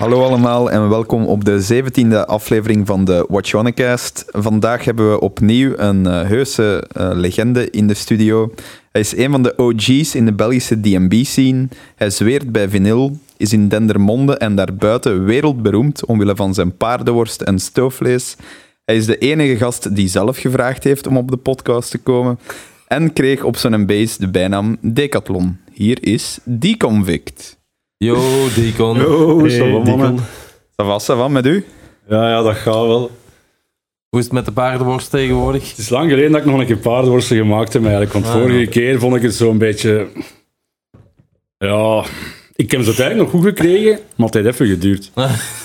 Hallo allemaal en welkom op de 17e aflevering van de Watch Cast. Vandaag hebben we opnieuw een uh, heuse uh, legende in de studio. Hij is een van de OG's in de Belgische DB-scene. Hij zweert bij vinyl, is in Dendermonde en daarbuiten wereldberoemd omwille van zijn paardenworst en stoofvlees. Hij is de enige gast die zelf gevraagd heeft om op de podcast te komen en kreeg op zijn base de bijnaam Decathlon. Hier is Deconvict. Yo, Deacon. Yo, hey, va, ça va met u? Ja, ja, dat gaat wel. Hoe is het met de paardenworst tegenwoordig? Het is lang geleden dat ik nog een keer paardenworsten gemaakt heb, eigenlijk. Want ah, vorige ja. keer vond ik het zo'n beetje... Ja, ik heb ze eigenlijk nog goed gekregen, maar het heeft even geduurd.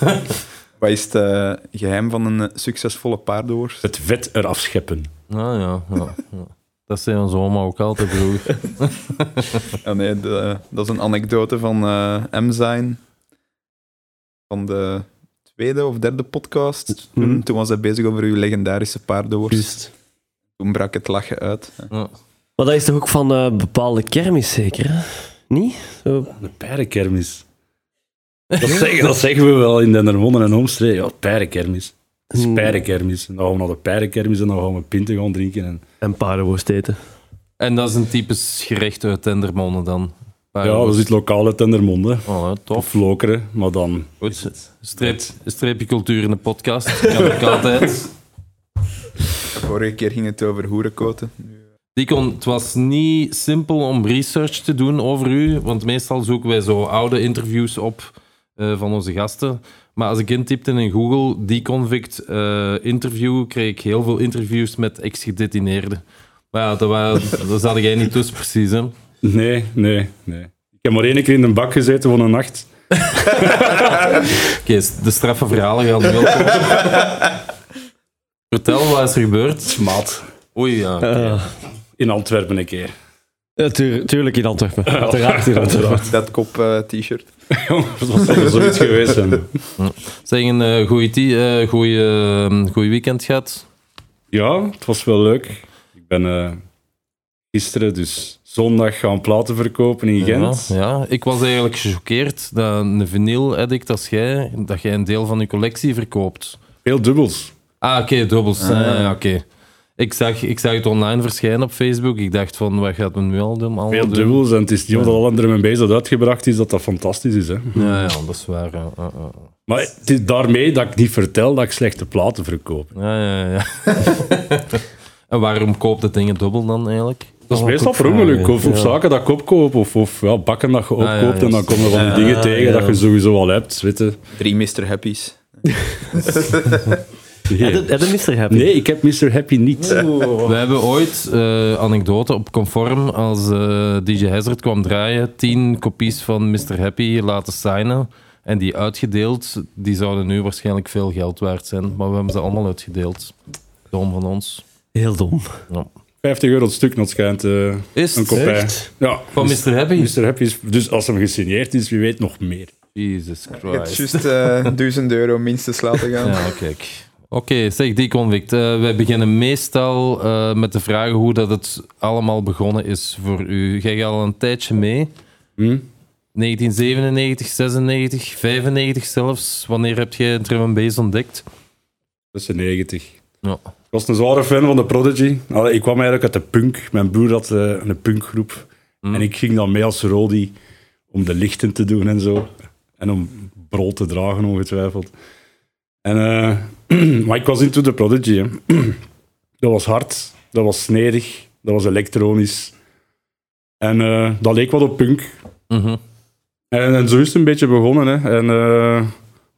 Wat is het uh, geheim van een succesvolle paardenworst? Het vet eraf scheppen. Ah ja, ja, ja. Dat zei onze oma ook altijd vroeger. ja, nee, de, dat is een anekdote van uh, M zijn. Van de tweede of derde podcast. Toen, mm. toen was hij bezig over uw legendarische paardenworst. Just. Toen brak het lachen uit. Ja. Maar dat is toch ook van uh, bepaalde kermis, zeker? Hè? Niet? Zo. Een paardenkermis. Dat zeggen, dat zeggen we wel in Dendermonde en omstreken. Ja, paardenkermis. Het is pijrenkermis. Dan gaan we naar de pijrenkermis en dan gaan we pinten gaan drinken. En, en paardenworst eten. En dat is een typisch gerecht uit Tendermonde dan? Ja, dat is het lokale Tendermonde. Oh, tof. Of Lokeren, maar dan... Goed, streep, streepje cultuur in de podcast. Kan ook altijd. Vorige keer ging het over hoerenkoten. Dikon, het was niet simpel om research te doen over u, want meestal zoeken wij zo oude interviews op uh, van onze gasten. Maar als ik intypte in Google deconvict uh, interview, kreeg ik heel veel interviews met ex-gedetineerden. Maar ja, dat, was, dat zat jij niet tussen precies, hè? Nee, nee, nee. Ik heb maar één keer in een bak gezeten voor een nacht. De straffe verhalen gaan wel Vertel, wat is er gebeurd? Smaat. Oei, ja. Okay. Uh, in Antwerpen een keer. Ja, tuur, tuurlijk in Antwerpen. Uiteraard in Antwerpen. Dat kop uh, t-shirt. dat was zeker zoiets geweest. Zeg, een uh, goede weekend gehad? Ja, het was wel leuk. Ik ben uh, gisteren, dus zondag, gaan platen verkopen in Gent. Ja, ja. ik was eigenlijk gechoqueerd dat een vinyl addict als jij, dat jij een deel van je collectie verkoopt. Veel dubbels. Ah, oké, okay, dubbels. Ah. oké. Ik zag, ik zag het online verschijnen op Facebook. Ik dacht van, wat gaat men nu al doen? Veel dubbels en het is niet omdat alle andere mijn bezig uitgebracht is, dat dat fantastisch is. Hè. Ja, ja, dat is waar. Maar het is daarmee dat ik niet vertel dat ik slechte platen verkoop. Ja, ja, ja. en waarom koopt het dingen dubbel dan eigenlijk? Dat is meestal per ongeluk. Of, of zaken dat ik opkoop, of, of ja, bakken dat je opkoopt en dan komen er van die dingen tegen dat je sowieso al hebt. Weet Drie Mr. Happy's. Heb je Mr. Happy? Nee, ik heb Mr. Happy niet. We hebben ooit, uh, anekdote op Conform, als uh, DJ Hazard kwam draaien, tien kopies van Mr. Happy laten signen. En die uitgedeeld, die zouden nu waarschijnlijk veel geld waard zijn. Maar we hebben ze allemaal uitgedeeld. Dom van ons. Heel dom. Ja. 50 euro het stuk, dat schijnt uh, is een kopij. Ja, van dus, Mr. Happy? Mr. Happy is, dus als hem gesigneerd is, wie weet nog meer. Jesus Christ. Het is juist uh, 1000 euro minstens laten gaan. Ja, kijk. Oké, zeg die convict. Uh, wij beginnen meestal uh, met de vraag hoe dat het allemaal begonnen is voor u. Jij gaat al een tijdje mee. Hm? 1997, 96, 95 zelfs. Wanneer heb je drum and bass ontdekt? 96. Ja. Ik was een zware fan van de Prodigy. Allee, ik kwam eigenlijk uit de punk. Mijn broer had uh, een punkgroep. Hm. En ik ging dan mee als Rodi om de lichten te doen en zo. En om brood te dragen, ongetwijfeld. En, uh, maar ik was into the Prodigy. Hè. dat was hard, dat was snedig, dat was elektronisch. En uh, dat leek wat op punk. Mm en, en, zo is het een beetje begonnen. Hè. En uh,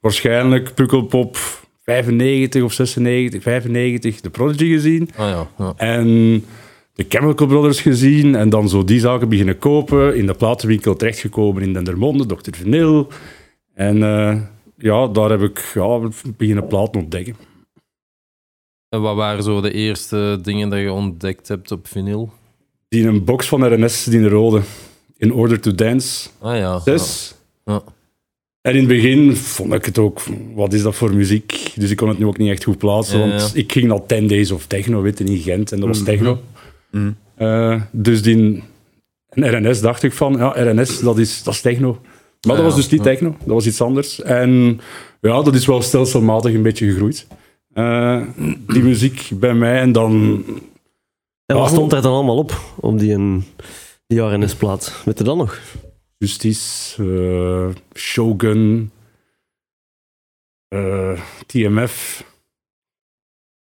waarschijnlijk Pukkelpop 95 of 96, 95 de Prodigy gezien. Ah, ja, ja. En de Chemical Brothers gezien. En dan zo die zaken beginnen kopen. In de platenwinkel terechtgekomen in Dendermonde, Dr. Vinyl. En ja, daar heb ik ja, beginnen platen ontdekken. En wat waren zo de eerste dingen dat je ontdekt hebt op vinyl? Die een box van RNS, die een rode. In Order to Dance. Ah ja. Zes. Ja. En in het begin vond ik het ook, wat is dat voor muziek? Dus ik kon het nu ook niet echt goed plaatsen, Ja, want ik ging naar 10 Days of Techno, weet je, in Gent, en dat was techno. Mhm. Eh, dus die RNS dacht ik van, ja, RNS, dat is, dat is techno. Maar dat was dus niet ja. techno, dat was iets anders. En ja, dat is wel stelselmatig een beetje gegroeid. Eh, die muziek bij mij en dan... En wat Ah, stond daar dan allemaal op, op die, een, die RNS-plaat? Weet je dat nog? Justice, eh, Shogun, eh, TMF,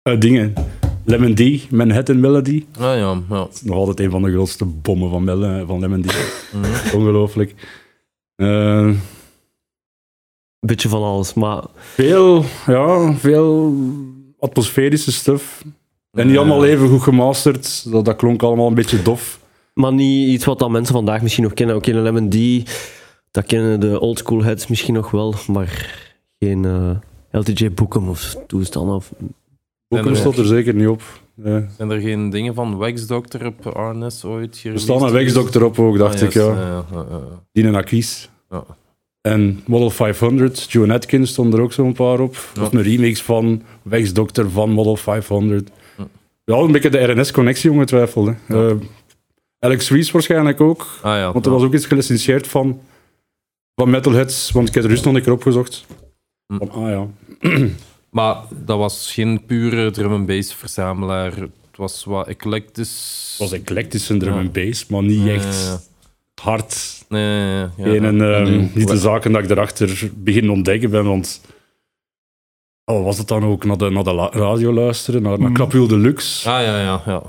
eh, dingen. Lemon D, Manhattan Melody. Ah ja, ja. Nog altijd een van de grootste bommen van, Mel van Lemon D. Mhm. Ongelooflijk. Eh, Een beetje van alles, maar veel, ja, veel atmosferische stuff. En niet allemaal even goed gemasterd. Dat, dat klonk allemaal een beetje dof. Maar niet iets wat dan mensen vandaag misschien nog kennen. Oké, een Lemon D, dat kennen de oldschool heads misschien nog wel, maar geen eh, LTJ Boekem of toestanden. Of... Boeken er- stond er zeker niet op. Zijn er geen dingen van Wax Doctor op RNS ooit er staat een wegsdokter op ook, dacht Ah, ik. Ja. ja, ja, ja. Die en Akis. Ja. En Model 500, Joan Atkins stond er ook zo'n paar op. Ja. Of een remix van Wegsdokter van Model 500. Ja. Ja, een beetje de RNS-connectie ongetwijfeld. Hè. Eh, Alex Rees waarschijnlijk ook. Ah ja. Want er was ook iets gelicentieerd van, van Metalheads. Want ik heb er juist nog een keer opgezocht. Hm. Van, ah ja. Maar dat was geen pure drum and bass verzamelaar. Het was wat eclectisch. Het was eclectische drum Ja. en bass, maar niet echt hard. Nee, nee, nee, ja, ja. en, ehm, nu- niet de zaken dat ik erachter begin ontdekken ben, want... Oh, was het dan ook naar de, naar de radio luisteren, naar, naar Capule Deluxe, Ah ja, ja, ja.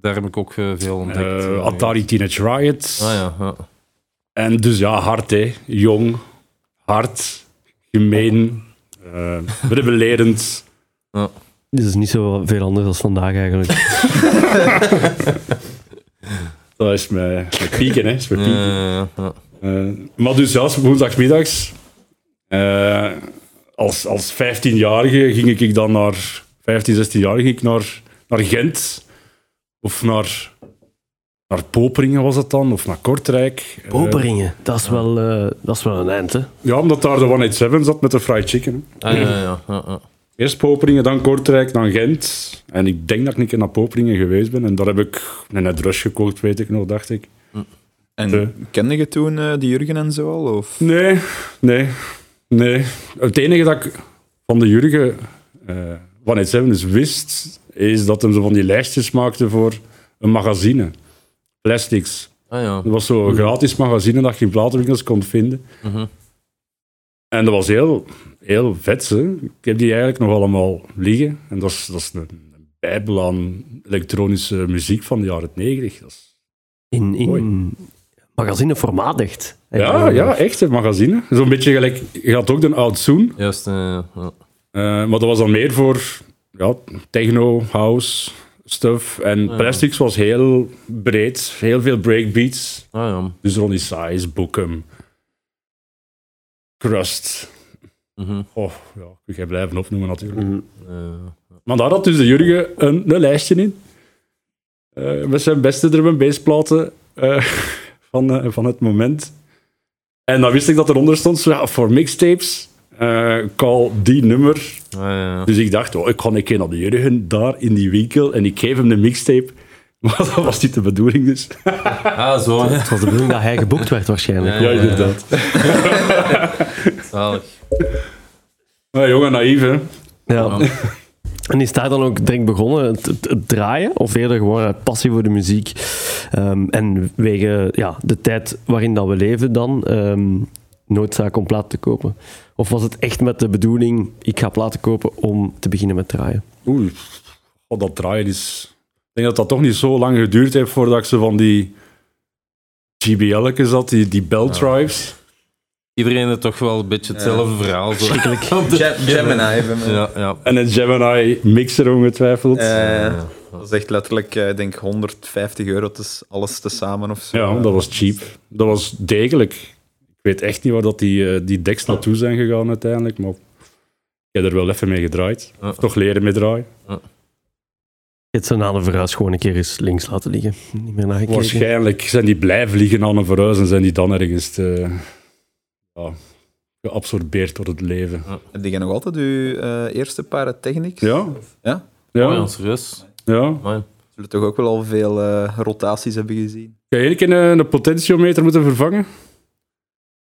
Daar heb ik ook eh, veel ontdekt. eh, eh, Atari Teenage Riot. Ah ja, ja. En dus ja, hard hè. Jong, hard, gemeen, eh rebellerend. Dit is niet zo veel anders dan vandaag eigenlijk. Dat is mijn, mijn pieken, hè. Is Ja, pieken. ja, ja, ja. Eh, maar dus ja, woensdagmiddags, eh, als, als 15-jarige ging ik dan naar, 15, 16-jarige ging ik naar, naar Gent. Of naar, naar Poperingen was het dan, of naar Kortrijk. Eh, Poperingen, dat is wel, eh, dat is wel een eind, hè? ja, omdat daar de 187 zat met de fried chicken. Ah, ja, ja, ja, ja, ja. Eerst Poperingen, dan Kortrijk, dan Gent. En ik denk dat ik een keer naar Poperingen geweest ben. En daar heb ik een net rush gekookt, weet ik nog, dacht ik. En De- kende je toen eh de Jurgen en zo al? Of? Nee, nee, nee. Het enige dat ik van de Jurgen eh van het dus wist, is dat hij zo van die lijstjes maakte voor een magazine. Plastics. Ah ja. Dat was zo'n gratis magazine dat je in platenwinkels kon vinden. Mhm. En dat was heel, heel vet. Hè. Ik heb die eigenlijk nog allemaal liggen. En dat is, dat is een bijbel aan elektronische muziek van de jaren 90. Dat is In, in magazineformaat echt. Ja, ja, echt een magazine. Zo'n beetje gelijk, je had ook de Oud Soon, Juist, eh, ja. eh, maar dat was dan meer voor ja, techno, house, stuff. En Ja. Plastics was heel breed, heel veel breakbeats. Ah ja. Dus Ronnie Size, Bookem, Crust. Mhm. Oh, ja, kun jij blijven opnoemen natuurlijk. Mhm. Maar daar had dus de Jurgen een, een lijstje in. Eh, met zijn beste drum en eh, van, eh, van het moment. En dan wist ik dat eronder stond, zo, ja, voor mixtapes, eh, call die nummer. ah, ja. Dus ik dacht, oh, ik ga een keer naar de Jurgen, daar in die winkel, en ik geef hem de mixtape. Maar dat was niet de bedoeling dus. Ah, zo. Ja. Het was de bedoeling dat hij geboekt werd waarschijnlijk. Ja, Ja, inderdaad. Zalig. Maar jongen, naïef, hè. Ja. En is daar dan ook direct begonnen, het, het- het draaien? Of eerder gewoon uit passie voor de muziek? Ehm, en wegen ja, de tijd waarin dat we leven dan, ehm, noodzaak om plaat te kopen? Of was het echt met de bedoeling, ik ga platen kopen om te beginnen met draaien? Oei, God, dat draaien is... Ik denk dat dat toch niet zo lang geduurd heeft voordat ik ze van die GBL'tjes had, die, die bell drives. Iedereen heeft toch wel een beetje hetzelfde verhaal. Zo. Gemini. Ja, ja. En een Gemini mixer ongetwijfeld. Ja. dat is echt letterlijk, eh, ik denk 150 euro, dus alles tezamen of zo. ja, dat was cheap. Dat was degelijk. Ik weet echt niet waar dat die, eh, die decks naartoe zijn gegaan uiteindelijk, maar ik heb er wel even mee gedraaid. Toch leren mee draaien. Hebt ze na de verhuis gewoon een keer eens links laten liggen. Niet meer. Waarschijnlijk zijn die blijven liggen aan een verhuis en zijn die dan ergens te, ja, geabsorbeerd door het leven. Heb je nog altijd je eh, eerste paar Technics? Ja. Ja? Ja, Oh, serieus. ja. Amai. Zullen toch ook wel al veel eh, rotaties hebben gezien? Ga je een keer een, een potentiometer moeten vervangen?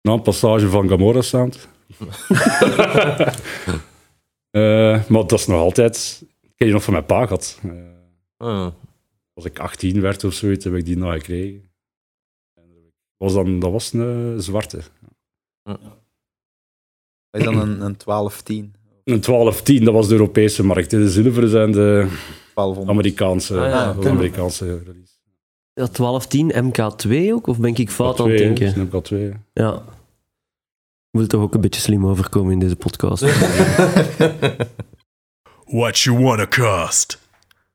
Na een passage van Gamora Sound. Eh, maar dat is nog altijd... Ik heb die nog van mijn pa gehad. Eh, Ah, als ik 18 werd of zoiets, heb ik die nog gekregen. En was dan, dat was een zwarte. Dat is dan een, een 12-10. Een 1210, dat was de Europese markt. De zilveren zijn de 1200. Amerikaanse, Ah, ja, de. Amerikaanse release. Ja, 1210 MK2 ook? Of ben ik fout aan het K2, denken? Snap K2. Ja. Ik wil toch ook een beetje slim overkomen in deze podcast. What you wanna cost?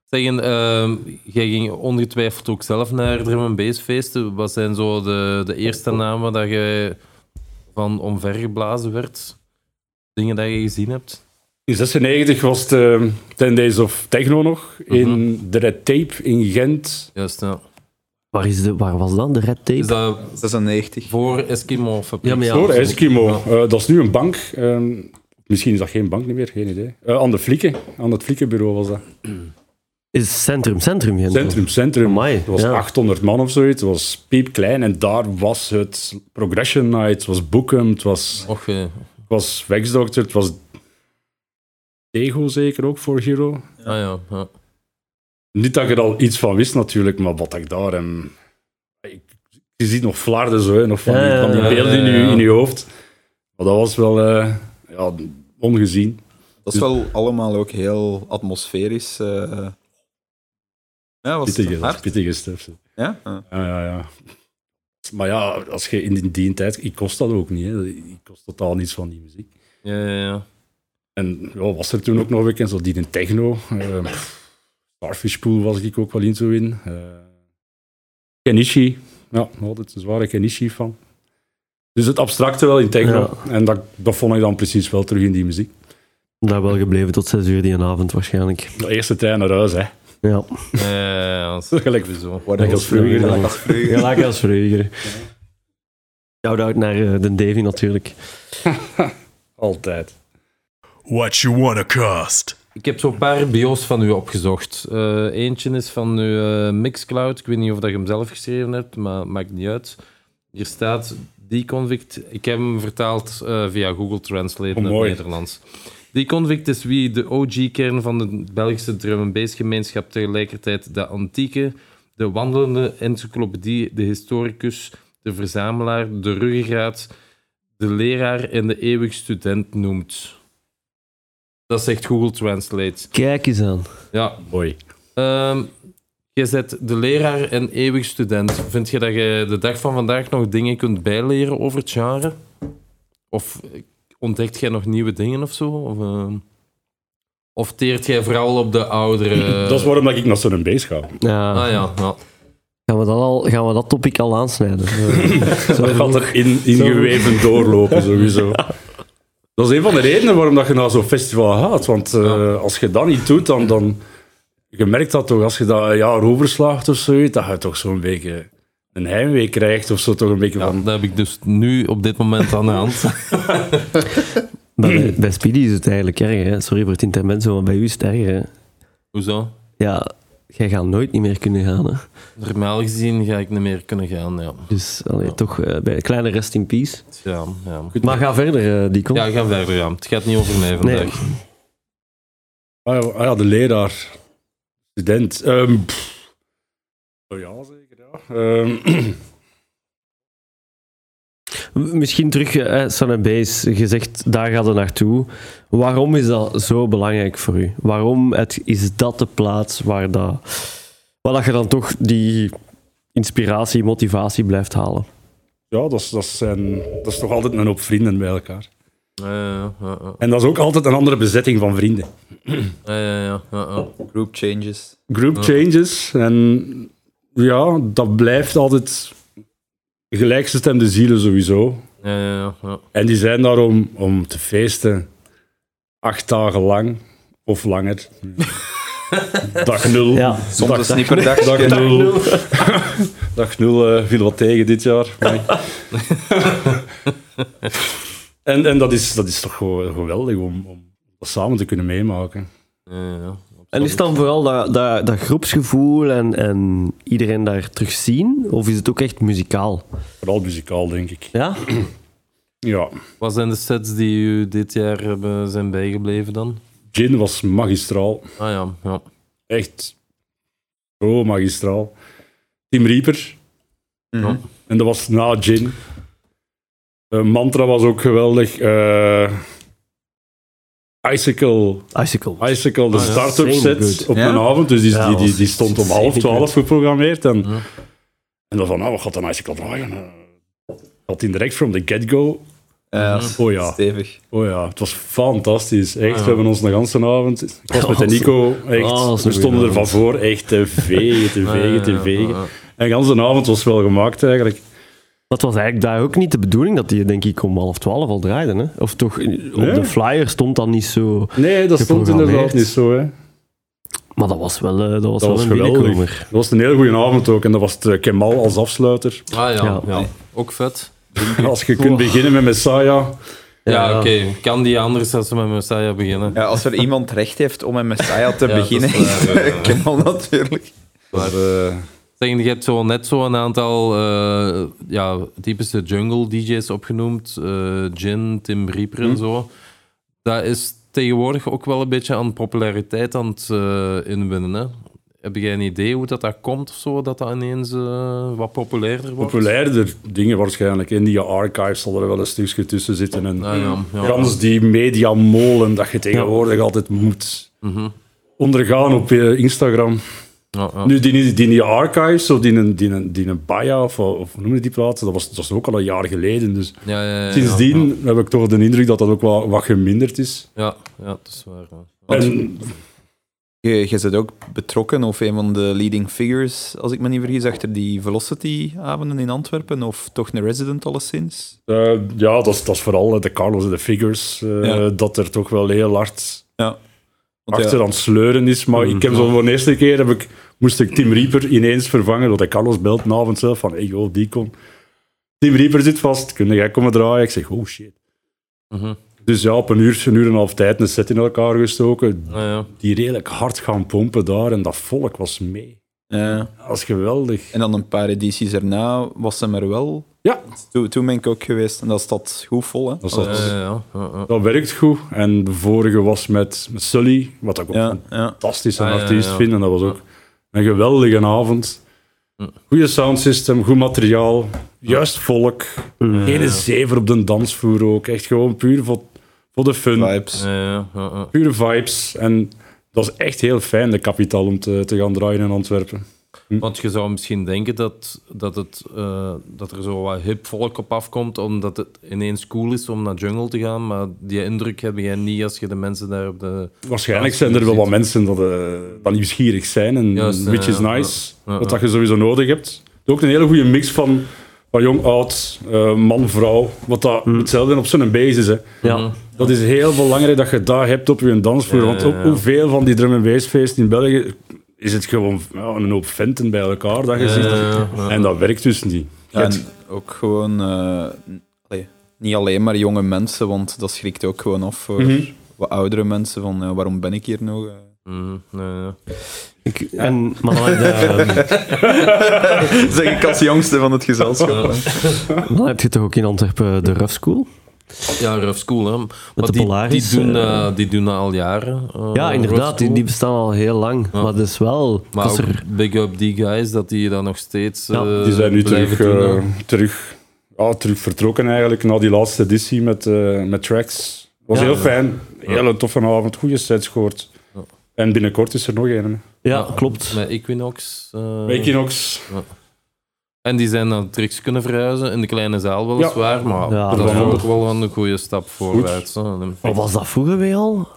Zeggen, ehm, jij ging ongetwijfeld ook zelf naar drum and bass feesten. Wat zijn zo de, de eerste namen dat je van omvergeblazen werd? Dingen dat je gezien hebt? In 96 was het eh, 10 Days of Techno nog. In Mhm. de Red Tape in Gent. Juist, ja. waar, is de, waar was dat? De red tape? Is dat 96. voor Eskimo fabriek? Ja, maar ja. Voor. Eskimo. Ja. Eh, dat is nu een bank. Ehm, misschien is dat geen bank meer, geen idee. Eh, aan de Flikken. Aan het Flikkenbureau was dat. Is Centrum, Centrum Gent. Centrum, Centrum. Amai, Het was ja. 800 man of zoiets. Het was piepklein. En daar was het Progression Night. Het was Bookem. Het was, Och, eh, het was Wax Doctor. Het was Tego zeker ook voor Giro. ah ja, ja. Niet dat je er al iets van wist natuurlijk, maar wat ik daar... En, ik, je ziet nog flarden zo, hè, nog van, die, Ja, ja, van die ja, beelden in, ja, je, ja. in je hoofd. Maar dat was wel eh, ja, ongezien. Dat is wel allemaal ook heel atmosferisch. eh ja, was Pittige, het hard? pittige stuff. Ja? Ja, ja, ja. Maar ja, als je in die, die tijd... Ik kost dat ook niet, hè. Ik kost totaal niets van die muziek. ja, ja, ja. En ja, was er toen ook nog een zo die in techno. eh, pff, Starfish Pool was ik ook wel in zo in. eh Kenichi. Ja, altijd een zware Kenichi van. Dus het abstracte wel in techno. En dat, dat vond ik dan precies wel terug in die muziek. Daar wel gebleven tot 6 uur die avond waarschijnlijk. De eerste trein naar huis, hè. Ja, dat is Gelijk. Wat Denk als vroeger. Gelijk als vroeger. gelijk als vroeger. Shout-out naar eh, de Davy natuurlijk. Altijd. What you wanna cost? Ik heb zo'n paar bio's van u opgezocht. Eh, eentje is van uw Mixcloud. Ik weet niet of dat je hem zelf geschreven hebt, maar maakt niet uit. Hier staat Deconvict. Ik heb hem vertaald eh, via Google Translate Oh, naar het mooi. Nederlands. Deconvict is wie de OG-kern van de Belgische drum and bass gemeenschap tegelijkertijd de antieke, de wandelende encyclopedie, de historicus, de verzamelaar, de ruggengraat, de leraar en de eeuwig student noemt. Dat zegt Google Translate. Kijk eens aan. Ja, Mooi. Ehm je zet de leraar en eeuwig student. Vind je dat je de dag van vandaag nog dingen kunt bijleren over het genre? Of ontdekt jij nog nieuwe dingen of zo? Of, ehm, of teert jij vooral op de oudere... dat is waarom dat ik naar zo'n base ga. Ja. Ah ja, ja. Gaan, we dat al, gaan we dat topic al aansnijden? Dat gaat er in, ingeweven doorlopen, sowieso. Dat is een van de redenen waarom dat je naar zo'n festival gaat. Want eh, Ja. als je dat niet doet, dan, dan... Je merkt dat toch, als je dat een jaar overslaagt of zoiets, dat je toch zo'n beetje een heimwee krijgt of zo, toch een beetje ja. van... Dat heb ik dus nu op dit moment aan de hand. Maar bij, bij Speedy is het eigenlijk erger. Hè? Sorry voor het intermezzo, maar bij u is het erger. Hè? Hoezo? Ja, jij gaat nooit niet meer kunnen gaan. Hè? Normaal gezien ga ik niet meer kunnen gaan, ja. Dus allee, toch eh, bij een kleine rest in peace. Ja, ja. Maar ga verder, eh Dico. Ja, ga verder, ja. Het gaat niet over mij vandaag. Ah ja, ah ja, de leraar. Student. Ehm, pff. Oh ja, Ehm, Misschien terug, eh, Sun and Base, je zegt daar gaat het naartoe. Waarom is dat zo belangrijk voor u? Waarom het, is dat de plaats waar, dat, waar dat je dan toch die inspiratie, motivatie blijft halen? ja, dat is, dat, zijn, dat is toch altijd een hoop vrienden bij elkaar. Ja, ja, ja, ja. En dat is ook altijd een andere bezetting van vrienden. Ja, ja, ja. Group changes. Group changes. En ja, dat blijft altijd gelijkgestemde zielen sowieso. Ja, ja, ja, ja. En die zijn daar om, om te feesten. Acht dagen lang. Of langer. Dag nul. Ja. Soms dag, een snipperdag. Dag nul. Dag nul eh, viel wat tegen dit jaar. En en dat, is, dat is toch gewoon geweldig om, om dat samen te kunnen meemaken. ja, ja. En is dan vooral dat, dat, dat groepsgevoel en, en iedereen daar terug zien? Of is het ook echt muzikaal? Vooral muzikaal, denk ik. Ja? Ja, Wat zijn de sets die u dit jaar hebben, zijn bijgebleven dan? Gin was magistraal. Ah ja, ja. Echt zo magistraal. Team Reaper. Mhm. En dat was na Gin. Mantra was ook geweldig. Eh, Icicle, Icicle. Icicle, de Ah, start-up Same set good. op Ja? een avond. Dus die, Ja, die, die, stond om half twaalf geprogrammeerd. En, Ja. en dan van, nou, wat gaat een Icicle draaien? Eh, Had hij direct from the get-go. Oh ja. stevig. Oh ja, het was fantastisch. Echt, Ah, ja. we hebben ons de hele avond... Ik was met de Nico, echt, Oh, we stonden er van voor, echt te vegen, te vegen, te vegen. En de hele avond was wel gemaakt eigenlijk. Dat was eigenlijk daar ook niet de bedoeling dat die denk ik om half twaalf al draaide. Hè? Of toch, op Nee. de flyer stond dat niet zo... Nee, dat stond inderdaad niet zo. Hè. Maar dat was wel, eh, dat was Dat wel was een geweldig. Dat was een hele goede avond ook. En dat was het, eh, Kemal als afsluiter. Ah ja, Ja. ja. ook vet. Als je kunt beginnen met Messiah. Ja, Ja. oké. Kan die anders als ze met Messiah beginnen? Ja, als er iemand recht heeft om met Messiah te dat beginnen, is waar. Kemal natuurlijk. Dat, eh, je hebt zo net zo een aantal eh, ja, typische jungle DJ's opgenoemd. eh Jin, Tim Reaper en Hm. zo. Dat is tegenwoordig ook wel een beetje aan populariteit aan het eh, inwinnen. Hè? Heb jij een idee hoe dat, dat komt of zo? Dat dat ineens wat populairder wordt? populairder dingen waarschijnlijk. In die archives zal er wel een stukje tussen zitten. En Ah, ja, ja. gans die mediamolen dat je tegenwoordig altijd moet Mhm. ondergaan op Instagram. Ja, ja. Nu, die, die, die archives, of die, een- die, die een Baya, of, of hoe noem je die plaatsen, dat was, dat was ook al een jaar geleden. Dus Ja, ja, ja, sindsdien heb ik toch de indruk dat dat ook wel wat geminderd is. Ja, ja, dat is waar. En, Je, je bent ook betrokken, of een van de leading figures, als ik me niet vergis, achter die Velocity-avonden in Antwerpen, of toch een resident alleszins. eh, ja, dat is, dat is vooral eh, de Carlos en de figures, eh, Ja. dat er toch wel heel hard Ja. Achter ja, aan het sleuren is. Maar ik heb zo voor de eerste keer heb ik, moest ik Tim Reaper ineens vervangen, want Carlos belt een avond zelf van, hey joh, die kon. Tim Reaper zit vast, kun jij komen draaien? Ik zeg, oh shit. Mhm. Dus ja, op een uur, een uur en een half tijd een set in elkaar gestoken. Ah, ja. Die redelijk hard gaan pompen daar en dat volk was mee. Ja. Dat was geweldig. En dan een paar edities erna was hem er wel. Ja, Toen, toen ben ik ook geweest en dat staat goed vol. Hè? dat, Ja, zat- ja, ja, ja, ja. dat werkt goed. En de vorige was met, met Sully, wat ik ook Ja, een ja. fantastische Ah, ja, artiest ja. vind. En dat was ook een geweldige avond. Goede soundsystem, goed materiaal, juist volk. Geen zever op de dansvloer ook. Echt gewoon puur voor, voor de fun. Vibes. Ja, ja, ja, ja. Pure vibes. En dat is echt heel fijn, de kapitaal, om te, te gaan draaien in Antwerpen. Want je zou misschien denken dat, dat, het, eh, dat er zo wat hip volk op afkomt, omdat het ineens cool is om naar jungle te gaan. Maar die indruk heb jij niet als je de mensen daar op de. Waarschijnlijk zijn er wel wat mensen dat, dat nieuwsgierig zijn, en, Juist, which is nice. Wat dat je sowieso nodig hebt. Ook een hele goede mix van, van jong, oud, eh, man, vrouw. Wat dat Hm. hetzelfde op zo'n basis is. Hè. Ja. Dat is heel belangrijk dat je dat hebt op je dansvloer. Ja, Want ja, ook ja. hoeveel van die drum en bass feesten in België is het gewoon ja, een hoop venten bij elkaar dat je Ja, ziet. ja, ja, ja. En dat werkt dus niet. Ja, en ook gewoon, eh, niet alleen maar jonge mensen, want dat schrikt ook gewoon af voor Mhm. wat oudere mensen. Van waarom ben ik hier nog? eh? Mhm, ja, ja. Ik, en, maar dan heb, je, zeg ik als jongste van het gezelschap. dan heb je toch ook in Antwerpen de Rough School? Ja, Rough School, hè. Maar de die, Polaris, die, doen, eh, eh, die doen dat al jaren. eh, Ja, inderdaad, die, die bestaan al heel lang. Ja. Maar dat is wel... Maar er, big up die guys, dat die dat nog steeds Ja, eh, Die zijn nu terug, doen, eh, terug, ja, terug vertrokken eigenlijk na die laatste editie met, eh, met tracks. Was Ja. heel fijn. Hele toffe avond, goede sets gehoord. En binnenkort is er nog een. ja, klopt. Met Equinox. eh, Equinox. En die zijn dan terug kunnen verhuizen in de kleine zaal weliswaar, maar Ja, dat is dat ook wel een goede stap voorwaarts. Wat was dat vroeger weer al?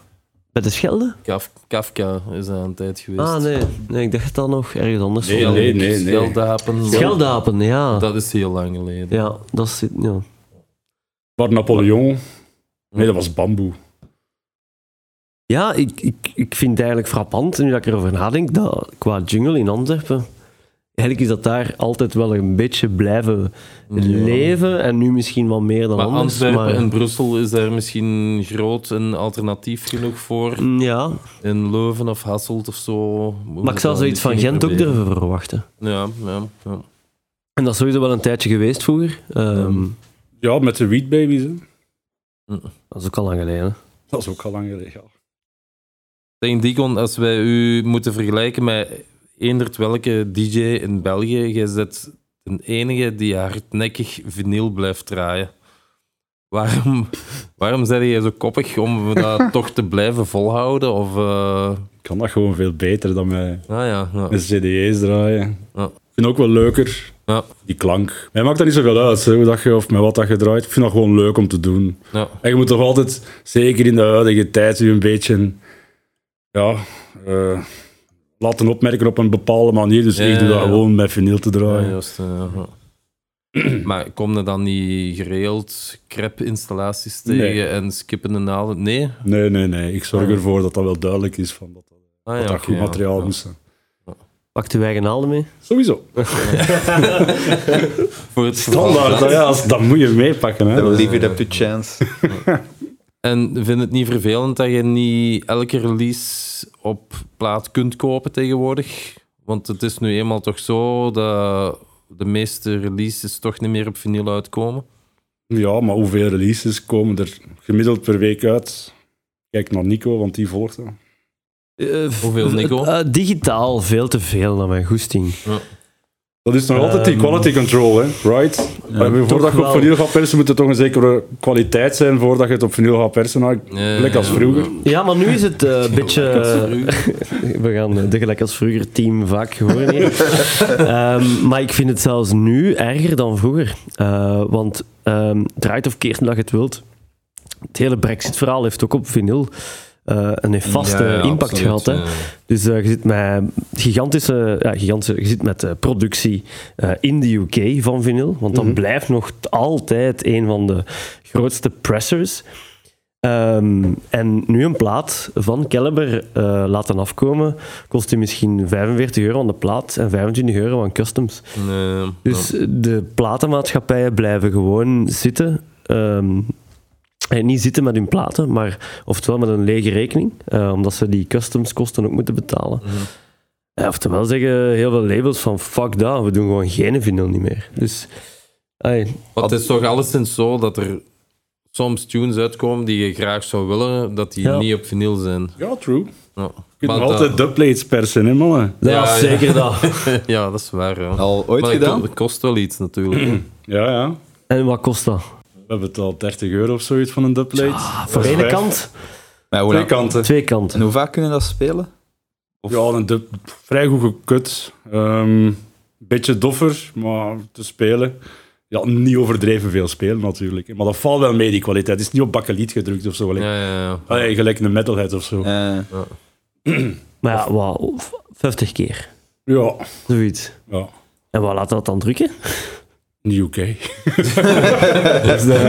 Bij de Schelde? Kaf- Kafka is daar een tijd geweest. Ah, nee. nee. Ik dacht dat nog ergens anders. Nee, was. nee, nee. nee. Scheldapen. Scheldapen, ja. Dat is heel lang geleden. Ja, dat is... Ja. Maar Napoleon. Nee, dat was bamboe. Ja, ik, ik, ik vind het eigenlijk frappant, nu dat ik erover nadenk, dat qua jungle in Antwerpen, eigenlijk is dat daar altijd wel een beetje blijven leven, en nu misschien wel meer dan Maar anders. Antwerpen maar, en Brussel is daar misschien groot en alternatief genoeg voor. Mm, Ja, In Leuven of Hasselt of zo. maar ik zou zoiets van Gent ook durven verwachten. Ja, ja, ja. En dat is sowieso wel een tijdje geweest vroeger. Ehm, Ja, met de Weed Babies. Hè. Dat is ook al lang geleden. Dat is ook al lang geleden. Ja. Tegen Dicon, als wij u moeten vergelijken met eendert welke DJ in België, jij bent de enige die hardnekkig vinyl blijft draaien. Waarom, waarom zijn jij zo koppig om dat toch te blijven volhouden? Of, eh, Ik kan dat gewoon veel beter dan met, ah ja, ja. met CD's draaien. Ja. Ik vind het ook wel leuker, Ja, die klank. Mij maakt dat niet zoveel uit, hè, hoe dat je, of met wat dat je draait. Ik vind dat gewoon leuk om te doen. ja. En je moet toch altijd, zeker in de huidige tijd, je een beetje ja, eh, laten opmerken op een bepaalde manier. Dus Ja, ik doe dat ja. gewoon met vinyl te Ja, draaien. juist, ja. maar kom je dan niet geregeld crepe-installaties tegen Nee. en skippende naalden? Nee? Nee, nee, nee. Ik zorg Ah. ervoor dat dat wel duidelijk is van dat dat, Ah, dat, ja, dat oké, goed materiaal ja. moest zijn. Pakt uw eigen haalde mee? Sowieso. Voor het Standaard, ja, dat moet je meepakken. Hè. Dat leave it up to chance. En vind het niet vervelend dat je niet elke release op plaat kunt kopen tegenwoordig? Want het is nu eenmaal toch zo dat de meeste releases toch niet meer op vinyl uitkomen. Ja, maar hoeveel releases komen er gemiddeld per week uit? Kijk naar Nico, want die volgt dat. Hoeveel, Nico? Eh, digitaal veel te veel naar mijn goesting. Dat is nog altijd die quality control, hè? right? Maar voordat je op vinyl gaat persen, moet het toch een zekere kwaliteit zijn voordat je het op vinyl gaat persen. Nou, Ja, Gelijk als ja, vroeger. Ja, maar nu is het eh, een beetje... We gaan eh, de gelijk als vroeger team vaak horen hier. Ehm, maar ik vind het zelfs nu erger dan vroeger. Eh, want ehm, draait of keert dat je het wilt. Het hele Brexit-verhaal heeft ook op vinyl eh, een Ja, ja, impact absoluut, gehad. Hè. ja. Dus eh, je zit met gigantische, ja, gigantische je zit met eh, productie in de UK van vinyl, want dat blijft nog altijd een van de grootste pressers. Ehm, en nu een plaat van Caliber laten afkomen, kost die misschien 45 euro aan de plaat en 25 euro aan customs. Nee, Dus de platenmaatschappijen blijven gewoon zitten. ehm, en niet zitten met hun platen, maar oftewel met een lege rekening, eh, omdat ze die customskosten ook moeten betalen. Ja, oftewel zeggen heel veel labels van fuck dat, we doen gewoon geen vinyl niet meer. Dus, ai, Want het is toch alleszins zo dat er soms tunes uitkomen die je graag zou willen, dat die Ja. niet op vinyl zijn. Ja, true. Ja. Je kunt dat- altijd dubplates persen, hè, mannen? dat Ja, zeker dat. ja, dat is waar. Ja. Al ooit maar gedaan? Het kost wel iets natuurlijk. Ja, ja. En wat kost dat? We hebben het al 30 euro of zoiets van een dubplate. Voor is ene vijf. kant, Maar hoe Twee kanten. twee kanten. En hoe vaak kunnen dat spelen? Ja, een dub, vrij goed gekut. Een beetje doffer, maar te spelen. Ja, niet overdreven veel spelen natuurlijk. Maar dat valt wel mee, die kwaliteit. Het is niet op bakkeliet gedrukt of zo. Gelijk, Ja, ja, ja. Allee, gelijk een metalhead of zo. Maar ja, wat, 50 keer, Ja, zoiets. ja. En wat laat dat dan drukken? In de UK.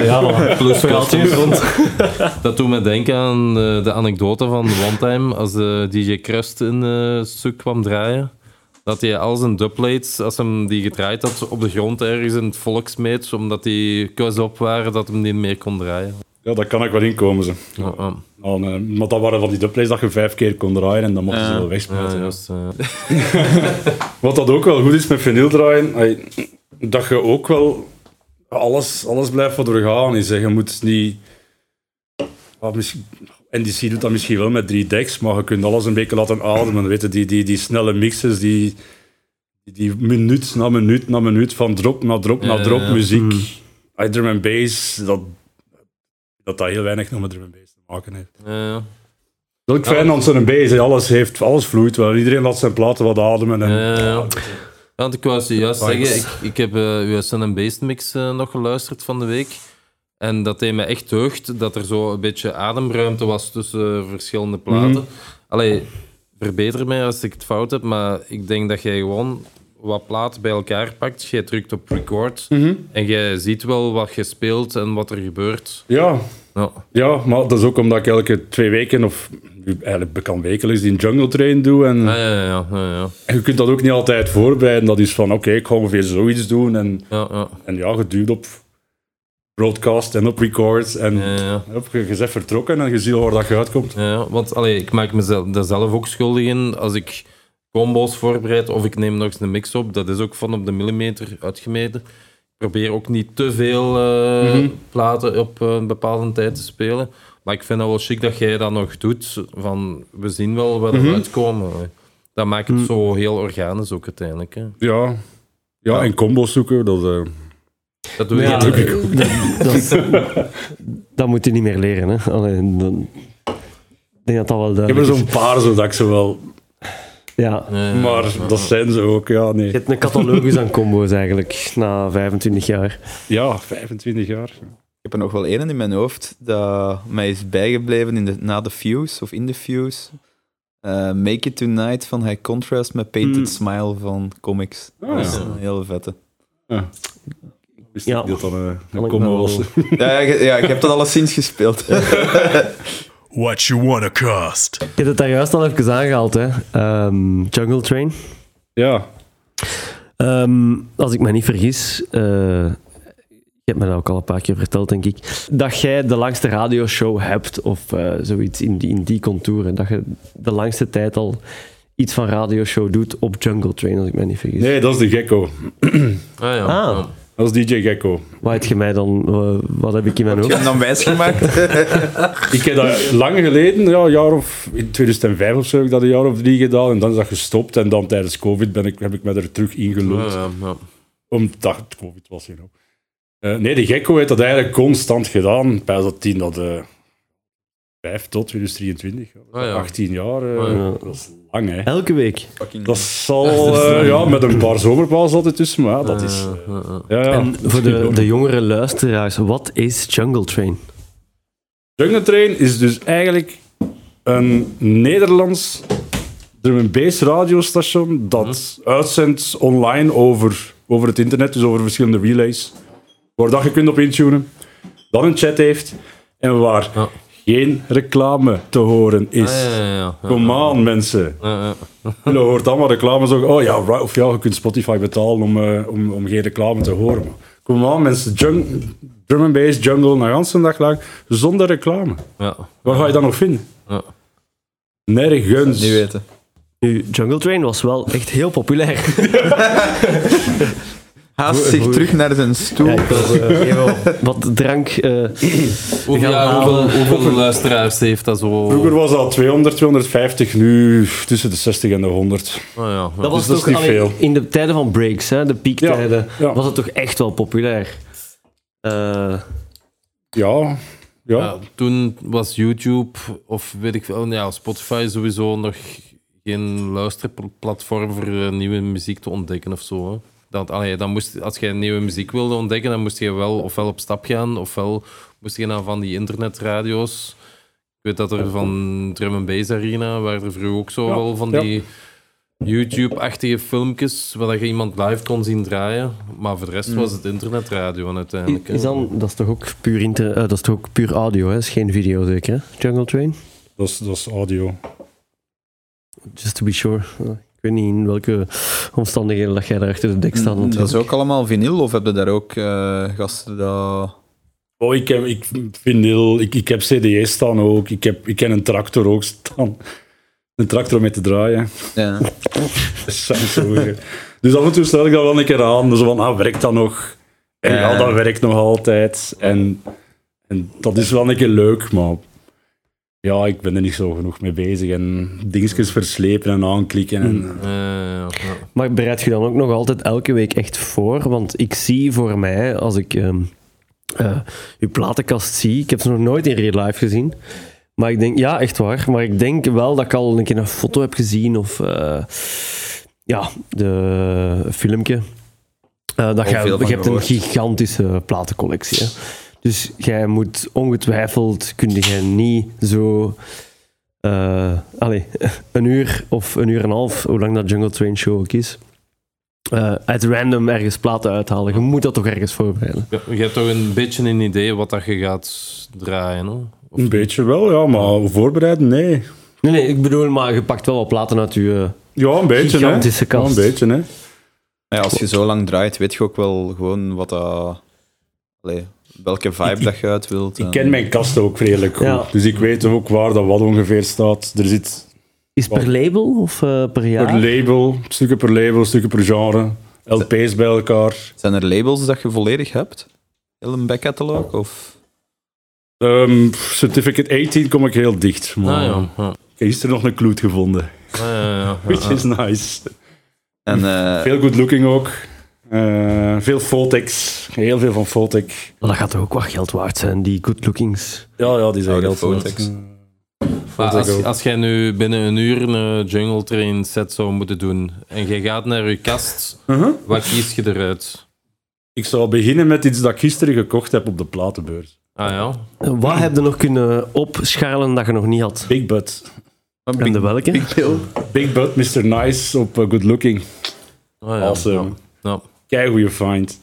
ja, maar Plus customs. Dat doet me denken aan eh, de anekdote van One Time, als de DJ Crust in eh stuk kwam draaien. Dat hij al zijn dubplates, als hem die gedraaid had, op de grond ergens in het volk smeet, omdat die kus op waren, dat hem niet meer kon draaien. Ja, daar kan ik wel inkomen. Ze. Ja, ja. Eh, maar dat waren van die dubplates dat je vijf keer kon draaien en dan mochten ze Ja. wel Ja, wegspuiten. eh. Wat dat ook wel goed is met vinyl draaien, dat je ook wel alles, alles blijft wat er gaan is. hè. Je moet niet... ah, misschien- NDC doet dat misschien wel met drie decks, maar je kunt alles een beetje laten ademen. Weet je, die, die, die snelle mixes, die, die, minuut na minuut na minuut, van drop naar drop naar drop ja, ja. muziek. Mm. Drum and bass, dat, dat dat heel weinig nog met drum and bass te maken heeft. Ja. Dat is ook fijn aan zo'n bass, alles, heeft, alles vloeit wel. Iedereen laat zijn platen wat ademen. En, want ik wou juist zeggen, ik, ik heb eh uw Sun and Bass mix eh, nog geluisterd van de week. En dat deed me echt deugd dat er zo een beetje ademruimte was tussen eh, verschillende platen. Mhm. Allee, verbeter mij als ik het fout heb, maar ik denk dat jij gewoon wat platen bij elkaar pakt. Jij drukt op record Mhm. en jij ziet wel wat je speelt en wat er gebeurt. ja, Ja, Ja, maar dat is ook omdat ik elke twee weken, of eigenlijk bekend wekelijks, die jungle train doe. En, Ah, ja, ja, ja, ja, en je kunt dat ook niet altijd voorbereiden. Dat is van, oké, ik ga ongeveer zoiets doen. En, ja, ja. en ja, je duwt op broadcast en op record. En hup, je, je bent vertrokken en je ziet waar dat je uitkomt. Ja, ja, want allee, ik maak mezelf daar zelf ook schuldig in als ik combo's voorbereid of ik neem nog eens een mix op. Dat is ook van op de millimeter uitgemeten. Probeer ook niet te veel eh, Mhm. platen op eh, een bepaalde tijd te spelen. Maar ik vind het wel chic dat jij dat nog doet. Van, we zien wel waar Mhm. we uitkomen. Dat maakt het zo heel organisch ook uiteindelijk. Hè. Ja. Ja, en combo's zoeken, dat... eh, Dat doe je Ja, dat, dat, is- dat moet je niet meer leren. Hè. Allee, dan, ik denk dat dat wel ik heb er zo'n paar zodat ik ze wel... Ja. Nee, Maar ja. dat zijn ze ook, ja, nee. Je hebt een catalogus aan combo's eigenlijk, na 25 jaar. Ja, 25 jaar. Ik heb er nog wel één in mijn hoofd dat mij is bijgebleven in de, na de Fuse of in de Fuse. Eh, Make It Tonight van High Contrast met Painted Hmm. Smile van comics. Ah, dat is ja. een hele vette. Ja. Wist Ja. ik dat dan Kan een ik combo was. Ja, je, ja, ik heb dat alleszins gespeeld. What you wanna cost? Je hebt het daar juist al even aangehaald, hè. Ehm, Jungle Train. Ja. Ehm, als ik me niet vergis, eh, je hebt me dat ook al een paar keer verteld, denk ik, dat jij de langste radioshow hebt, of eh, zoiets in die, in die contouren. Dat je de langste tijd al iets van radioshow doet op Jungle Train, als ik me niet vergis. Nee, dat is de Gecko. Ah, ja. Ah. Dat is DJ Gecko. Wat heb je mij dan, eh, wat heb ik in mijn Heb je hoofd? hem dan wijsgemaakt? Ik heb dat lang geleden, ja, een jaar of, in 2005 of zo, heb ik dat een jaar of drie gedaan. En dan is dat gestopt. En dan tijdens COVID ben ik, heb ik me er terug ingelood. Ja, ja, ja. Omdat het COVID was, you know. Eh, nee, de Gecko heeft dat eigenlijk constant gedaan. Bij dat tien dat eh 5 tot 2023. Ah, ja. 18 jaar. eh, Ah, ja. Dat is lang, hè. Elke week. Dat zal, eh, ja, met een paar zomerpauzen altijd tussen, maar ja, dat is... Ja. En voor de, de jongere luisteraars, wat is Jungle Train? Jungle Train is dus eigenlijk een Nederlands drum and bass radiostation dat uitzendt online over, over het internet, dus over verschillende relays, waar dat je kunt op intunen, dan een chat heeft en waar Ja. Geen reclame te horen is. Ah, ja, ja, ja. Kom aan, mensen. Je hoort allemaal reclame zo. Oh ja, right, of ja, je kunt Spotify betalen om, eh, om, om geen reclame te horen. Maar kom aan, mensen. Jung, drum and bass, jungle, een ganse dag lang, zonder reclame. Ja. Waar ga je dat nog vinden? Ja. Nergens. Niet weten. Nu, Jungle Train was wel echt heel populair. Haast zich terug naar zijn stoel. Ja, ik wil eh, wat drank... eh, Hoeveel, gaan ja, halen. hoeveel, hoeveel luisteraars heeft dat zo? Vroeger was dat 200, 250, nu tussen de 60 en de 100. Ah, ja, ja. dat was dat is toch niet allee, veel. in de tijden van breaks, hè, de piektijden, Ja, ja. was het toch echt wel populair. Eh, Ja, ja. Ja, toen was YouTube of weet ik veel, ja, Spotify sowieso nog geen luisterplatform voor nieuwe muziek te ontdekken of zo. Hè. Dat, allee, dan moest, als je nieuwe muziek wilde ontdekken, dan moest je wel ofwel op stap gaan, ofwel moest je naar van die internetradio's. Ik weet dat er van Drum and Bass Arena waren er vroeger ook zo Ja, wel van ja. die YouTube-achtige filmpjes waar je iemand live kon zien draaien. Maar voor de rest was het internetradio uiteindelijk. is dan, dat is toch ook puur, inter, eh, dat is toch ook puur audio, hè? Dat is geen video zeker, hè? Jungle Train? Dat, is, dat is audio. Just to be sure. Ik weet niet in welke omstandigheden dat jij daar achter de dek staat. Mm, Dat is ook allemaal vinyl, of heb je daar ook eh, gasten dat... Oh, ik, heb, ik, vinyl, ik, ik heb CD's staan ook. Ik heb, ik ken een tractor ook staan. Een tractor om mee te draaien. Ja. Dus af en toe stel ik dat wel een keer aan. Zo van, ah, werkt dat nog? En ja, Ja. dat werkt nog altijd. En, en dat is wel een keer leuk, maar ja, ik ben er niet zo genoeg mee bezig. En dingetjes verslepen en aanklikken. En, ja, ja. Maar bereid je dan ook nog altijd elke week echt voor? Want ik zie voor mij, als ik ehm eh, uw platenkast zie, ik heb ze nog nooit in real life gezien. Maar ik denk, ja, echt waar. Maar ik denk wel dat ik al een keer een foto heb gezien of eh, ja, de filmpje. Eh, dat van je hebt een gigantische platencollectie. Hè? Dus jij moet ongetwijfeld, kun jij niet zo eh allee, een uur of een uur en een half, hoe lang dat Jungle Train show ook is, eh, uit random ergens platen uithalen. Je moet dat toch ergens voorbereiden. Ja, Je hebt toch een beetje een idee wat dat je gaat draaien, hè? Of een beetje wel, ja, maar voorbereiden, nee. Nee, nee, ik bedoel, maar je pakt wel wat platen uit je... Ja, een beetje, hè. Gigantische Ja, kast. een beetje, hè. Ja, als je zo lang draait, weet je ook wel gewoon wat dat... Allee, welke vibe Ik- dat je uit wilt. Ik en- ken mijn kast ook redelijk goed. Ja. Dus ik weet ook waar dat wat ongeveer staat. Er zit Is per label of eh, per jaar? per label, stukken per label, stukken per genre. LP's bij elkaar. Zijn er labels dat je volledig hebt? Heel een backcatalog? Of? Ehm, certificate 18 kom ik heel dicht. Maar Ah, ja. ja. Ik heb gisteren nog een kloot gevonden. Ah, ja, ja, Which is nice. En, eh, Veel good looking ook. Eh, veel Fotex. Heel veel van Fotec. Maar dat gaat toch ook wat geld waard zijn, die good lookings. Ja, ja, die zijn Oude heel Fotex. Maar Vond ik als, ook. als jij nu binnen een uur een jungle train set zou moeten doen en je gaat naar je kast, Uh-huh. wat kies je eruit? Ik zou beginnen met iets dat ik gisteren gekocht heb op de platenbeurs. Ah ja. Wat heb je nog kunnen opschalen dat je nog niet had? Big Bud. En de welke? Big Bud, Mr. Nice op eh, Good Looking. Ah, ja. Awesome. Ja. Ja. Kei goede find.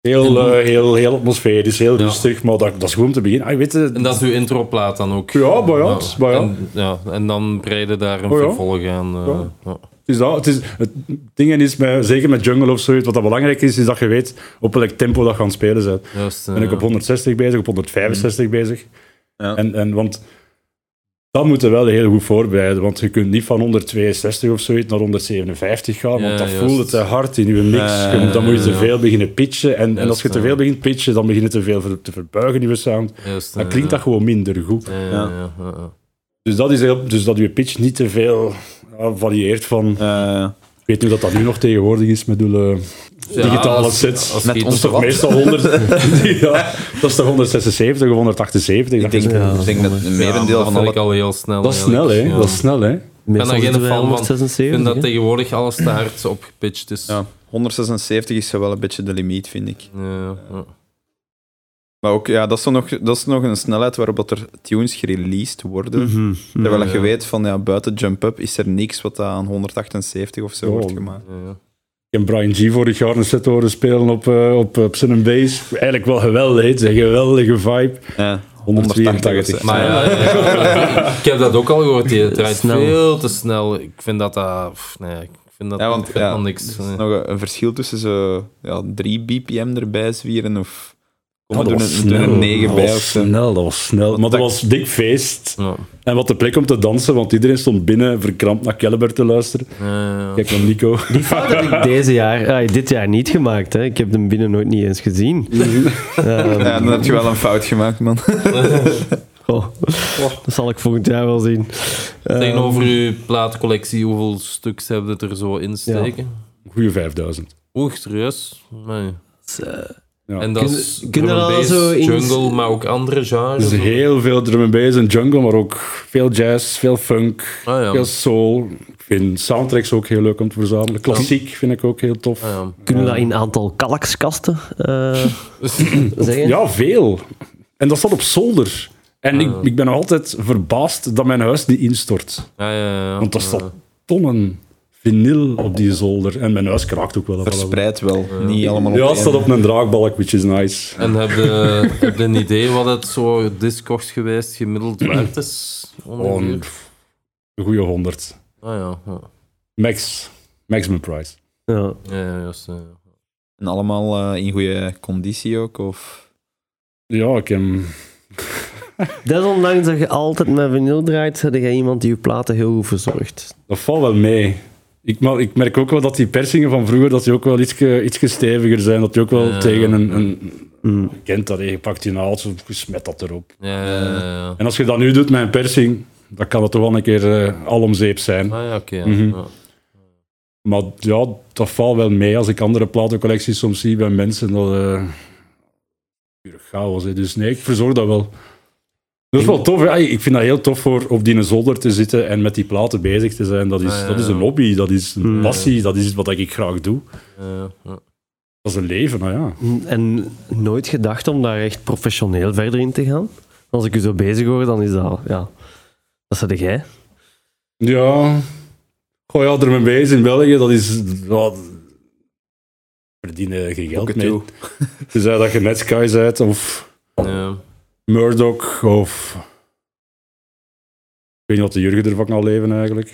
Heel, eh, heel, heel atmosferisch, heel Ja. rustig, maar dat, dat is om te beginnen. Ah, je weet het, En dat is uw introplaat dan ook? Ja, maar ja. En, ja, en dan breiden daar een Oh ja. vervolg aan. eh, Ja. ja. Het, is dat, het, is, het ding is, met, zeker met jungle of zoiets, wat dat belangrijk is, is dat je weet op welk tempo dat je aan het spelen bent. Juist, eh, Ben ik op 160 bezig, op 165 bezig. Ja. En, en, want dat moet je wel heel goed voorbereiden, want je kunt niet van 162 of zoiets naar 157 gaan, Ja, want dat het te hard in je mix. Ja, Je moet- dan moet je te ja. veel beginnen pitchen. En, en als je te ja. veel begint pitchen, dan begin je te veel te verbuigen in je sound. juist, Dan klinkt dat gewoon minder goed. Ja, ja, Ja. ja, ja, ja. Dus dat, is heel, dus dat je pitch niet te veel varieert van... Eh, Ik weet niet hoe dat, dat nu nog tegenwoordig is met de digitale als- sets. als Met dat toch wat? meestal 100... ja, dat is toch 176 of 178? ik Dat denk, is, Ja, ik denk dat een merendeel dat van alle... ik al heel snel. dat is snel, hè? Dat is snel, hè? Meestal geen zitten wij fan van. 176. Ik vind dat tegenwoordig alles te hard opgepitcht is. Ja, 176 is wel een beetje de limiet, vind ik. Ja, ja. Maar ook, ja, dat is, nog, dat is nog een snelheid waarop dat er tunes gereleased worden. Mhm. Terwijl dat je Ja. weet van ja, buiten Jump Up is er niks wat aan 178 of zo Oh. wordt gemaakt. Heb Brian G. vorig jaar een set horen spelen op, eh, op, op Sun Bass. Eigenlijk wel geweldig. Het is een geweldige vibe. Ja, 182. of zo. Maar ja, ja, ik heb dat ook al gehoord. Die draait Snel. veel te snel. Ik vind dat dat... pff, Nee, ik vind dat Ja, want niks. er is nee. nog een, een verschil tussen zo ja, 3 bpm erbij zwieren of kom Ja, er dat doen was een, doen snel. een 9 Dat bij was of zo. snel, dat was snel. Maar dat was dik feest. Ja. En wat de plek om te dansen, want iedereen stond binnen verkrampt naar Caliber te luisteren. Ja, ja. Kijk naar Nico. Die fout heb ik deze jaar, ah, dit jaar niet gemaakt. Hè. Ik heb hem binnen nooit niet eens gezien. Ehm, Ja, dan heb je wel een fout gemaakt, man. oh, dat zal ik volgend jaar wel zien. Tegenover Ehm, uw plaatcollectie, hoeveel stuks hebben het er zo in steken? Goeie 5000. Oeh, serieus? Nee. Ja. En dat Kun- is drum and dat bass, zo in- jungle, maar ook andere genres? Dus heel veel drum and bass en jungle, maar ook veel jazz, veel funk, Ah ja. veel soul. Ik vind soundtracks ook heel leuk om te verzamelen. Klassiek vind ik ook heel tof. Ah, ja. Kunnen we dat in aantal kalkskasten eh, zeggen? Ja, veel. En dat staat op zolder. En ik, Ah. ik ben nog altijd verbaasd dat mijn huis niet instort. Ja, ja, ja. Want er Ja. staat tonnen vinyl op die zolder. En mijn huis kraakt ook wel. Verspreid wel, niet allemaal op Ja, het staat op een draagbalk, which is nice. En heb je, heb je een idee wat het zo discogs geweest gemiddeld waard is? Een goede 100. Ah ja, ja. Max. Maximum price. Ja. Ja, ja, juist. ja. En allemaal eh, in goede conditie ook? Of... Ja, ik heb... Desondanks dat je altijd met vinyl draait, heb je iemand die je platen heel goed verzorgt. Dat valt wel mee. Ik, maar ik merk ook wel dat die persingen van vroeger dat die ook wel iets, iets steviger zijn. Dat die ook wel Ja. tegen een... een Mm. je kent dat, je pakt die naald, zo, je smet dat erop. Ja, ja, ja, ja. En als je dat nu doet met een persing, dan kan het toch wel een keer eh, al om zeep zijn. Ah ja, oké. ja. Mhm. Ja. Maar ja, dat valt wel mee. Als ik andere platencollecties soms zie bij mensen, dat eh pure chaos. Hè. Dus nee, ik verzorg dat wel. Dat is wel tof. hè. Ik vind dat heel tof voor op die zolder te zitten en met die platen bezig te zijn. Dat is, Ah, ja, dat is een ja. hobby, dat is een Mm. passie, dat is wat ik graag doe. Ja, ja. Dat is een leven, nou ja. En nooit gedacht om daar echt professioneel verder in te gaan? Als ik u zo bezig hoor, dan is dat... Ja, dat zeg jij. Ja, goh ja, er mee bezig in België, dat is... Ja, verdienen geen geld mee. toe. Tenzij dat je Netsky bent of Ja. Murdoch of... Ik weet niet wat de Jurgen ervan kan leven eigenlijk.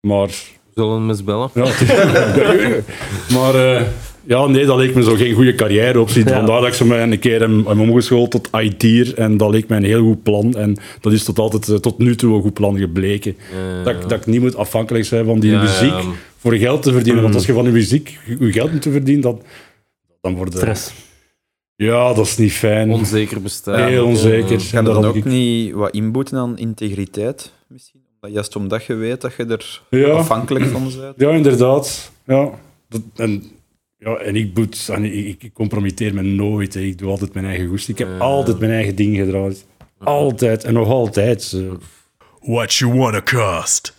Maar... We zullen hem eens bellen. Ja, maar eh, ja, nee, dat leek me zo geen goede carrière optie. Ja. Vandaar dat ik zo mij een keer heb, heb omgeschoold tot IT'er. En dat leek mij een heel goed plan. En dat is tot, altijd, eh, tot nu toe een goed plan gebleken. Dat, ik- dat ik niet moet afhankelijk zijn van die Ja, muziek ja. voor geld te verdienen. Want als je van je muziek je geld moet verdienen, dan, dan wordt het... Stress. Ja, dat is niet fijn. Onzeker bestaan. Heel onzeker. Je daar dan ook ik- niet wat inboeten aan integriteit? Misschien? Omdat- Juist omdat je weet dat je er Ja. afhankelijk van bent. Ja, inderdaad. Ja. Dat, en, ja, en ik, boet, en ik, ik compromitteer me nooit. hè. Ik doe altijd mijn eigen goest. Ik heb altijd mijn eigen ding gedraaid. Altijd. En nog altijd. What you wanna cost?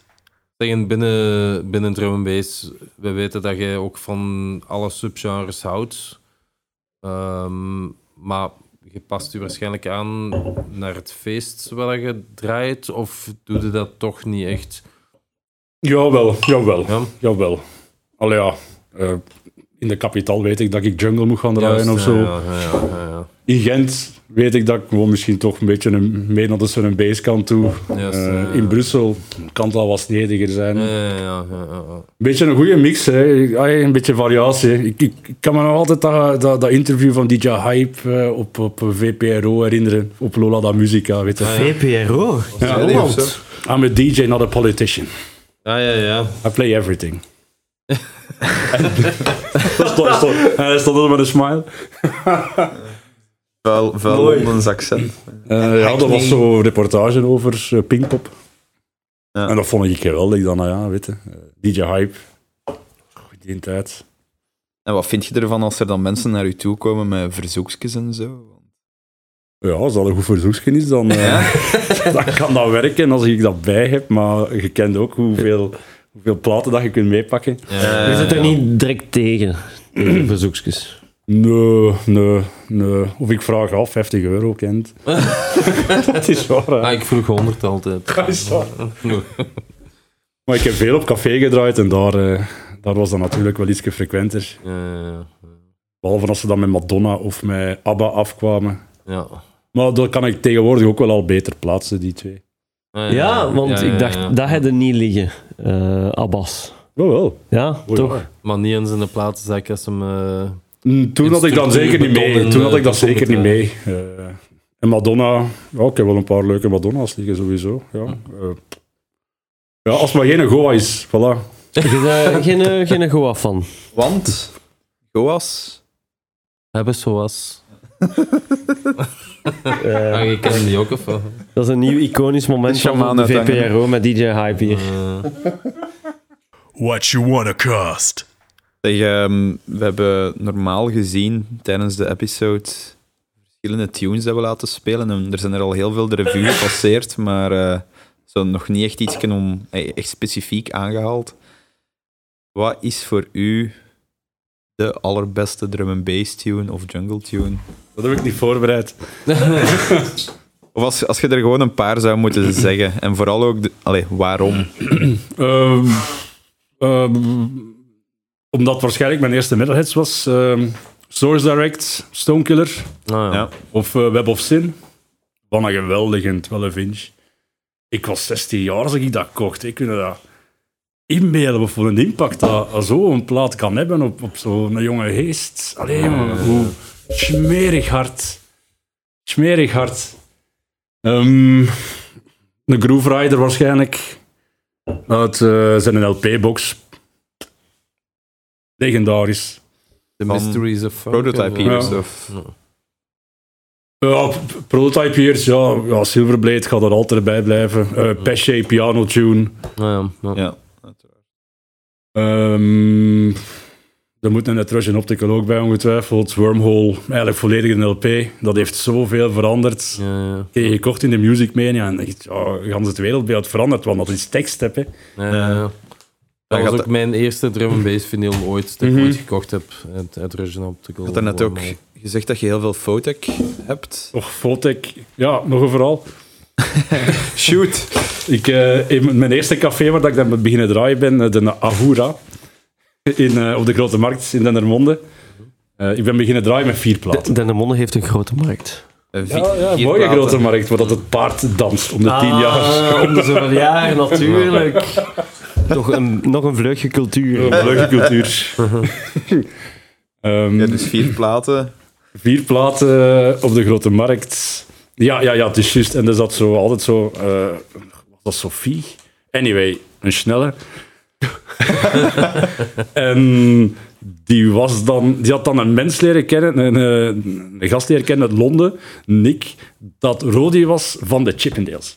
Zeggen, binnen, binnen drum and bass, we weten dat jij ook van alle subgenres houdt. Ehm, maar je past je waarschijnlijk aan naar het feest waar je draait, of doe je dat toch niet echt? Jawel, jawel. Ja? Jawel. Allee ja, eh, in de kapitaal weet ik dat ik jungle moet gaan draaien Juist, of zo. Ja, ja, ja, ja, ja. In Gent weet ik dat ik gewoon misschien toch een beetje een, meer naar de een basekant toe. Juist, Eh, ja, ja. In Brussel kan het al wat snediger zijn. Ja, ja, ja, ja, ja, ja. Een beetje een goede mix, hè. Een beetje variatie. Ik, ik, ik kan me nog altijd dat, dat, dat interview van DJ Hype eh, op, op VPRO herinneren, op Lola da Musica. Weet je. VPRO? Ja, Really, of zo? I'm a DJ, not a politician. Ja, ja, ja. I play everything. dat stond, stond, hij stond er met een smile. Vuil, vuil. Londens accent. Eh, ja, dat was zo'n reportage over uh, Pinkpop. Ja. En dat vond ik geweldig dan, nou ja, weet je. Eh, DJ Hype. Goed die tijd. En wat vind je ervan als er dan mensen naar je toe komen met verzoekjes en zo? Ja, als dat een goed verzoekje is, dan, eh, dan kan dat werken. En als ik dat bij heb, maar je kent ook hoeveel, hoeveel platen dat je kunt meepakken. Ja, Je zit er niet direct tegen, tegen verzoekjes. Nee, nee, nee. Of ik vraag af, 50 euro kent. dat is waar. Ah, ik vroeg 100 altijd. Dat is waar. Maar ik heb veel op café gedraaid en daar, eh, daar was dat natuurlijk wel iets frequenter. Ja, ja, Behalve als ze dan met Madonna of met ABBA afkwamen. ja. Maar dat kan ik tegenwoordig ook wel al beter plaatsen, die twee. Ja, Ja, want ja, ja, ik dacht, ja. dat had er niet liggen, eh, Abbas. Wel. Ja, Oei, toch? ja. Maar niet eens in de platenzak als hem... eh, Mm, Toen had ik dan structuur zeker niet mee. en, Toen had ik eh, dat zeker niet mee. Eh, en Madonna, ja, ik heb wel een paar leuke Madonna's liggen sowieso. Ja, Eh, ja als het maar geen Goa is, voilà. Geen, eh, geen goa van. Want, Goas, hebben zoals... Ah, je kent die ook, of wat? dat is een nieuw iconisch moment van de. VPRO met DJ Hype hier. Eh, What you wanna cost? Zeg, ehm, we hebben normaal gezien tijdens de episode verschillende tunes dat we laten spelen. En er zijn er al heel veel de revue gepasseerd, maar eh, zo nog niet echt iets om, eh, echt specifiek aangehaald. Wat is voor u de allerbeste drum and bass tune of jungle tune? Dat heb ik niet voorbereid. Of als, als je er gewoon een paar zou moeten zeggen. En vooral ook, de, allee, waarom? Ehm, ehm, omdat waarschijnlijk mijn eerste metalheads was. ehm, Source Direct, Stonekiller nou ja. Ja. of eh, Web of Sin. Wat een geweldige 12 inch. Ik was 16 jaar als ik dat kocht. Ik dat inbeelden of voor een impact dat dat zo'n plaat kan hebben op, op zo'n jonge geest. Allee, jongen, hoe smerig hard. Smerig hard. Ehm, een Groove Rider waarschijnlijk. Uit eh, zijn LP-box. Legendarisch. The Mysteries of. Prototype of, Heroes Ja. of... Ja. Prototype Years, ja, ja Silverblade gaat er altijd bij blijven. Eh Pesce, Piano Tune. Ja, ja. Ja, Ehm er moet een Etruscan Optical ook bij, ongetwijfeld. Wormhole, eigenlijk volledig een LP. Dat heeft zoveel veranderd. Ja, ja. Je gekocht in de Music Mania en echt, ja, gans het wereldbeeld veranderd, want dat is tekst, heb, hè. Ja. Dat was ook mijn eerste drum and bass vinyl ooit dat ik Mhm. ooit gekocht heb. Het, Optical. Je had daarnet ook gezegd dat je heel veel Fotec hebt. Och, Fotec, ja, nog een verhaal. Shoot! Ik, eh, in mijn eerste café waar dat ik dan met beginnen draaien ben, eh, de Ahura, in, eh, op de Grote Markt in Dendermonde. Eh, ik ben beginnen draaien met vier platen. Dendermonde heeft een grote markt. Ja, ja, mooie grote markt, waar dat het paard danst om de Ah, tien jaar. Om de zoveel jaar, natuurlijk. Toch een, nog een vleugje cultuur. Een leuke cultuur. Ehm, Ja, dus vier platen. Vier platen op de grote markt. Ja, ja, ja, het is juist. En er zat zo altijd zo. eh was dat Sophie? Anyway, een snelle. en die, was dan, die had dan een mens leren kennen, een, eh, een gast leren kennen uit Londen, Nick, dat Rodi was van de Chippendales.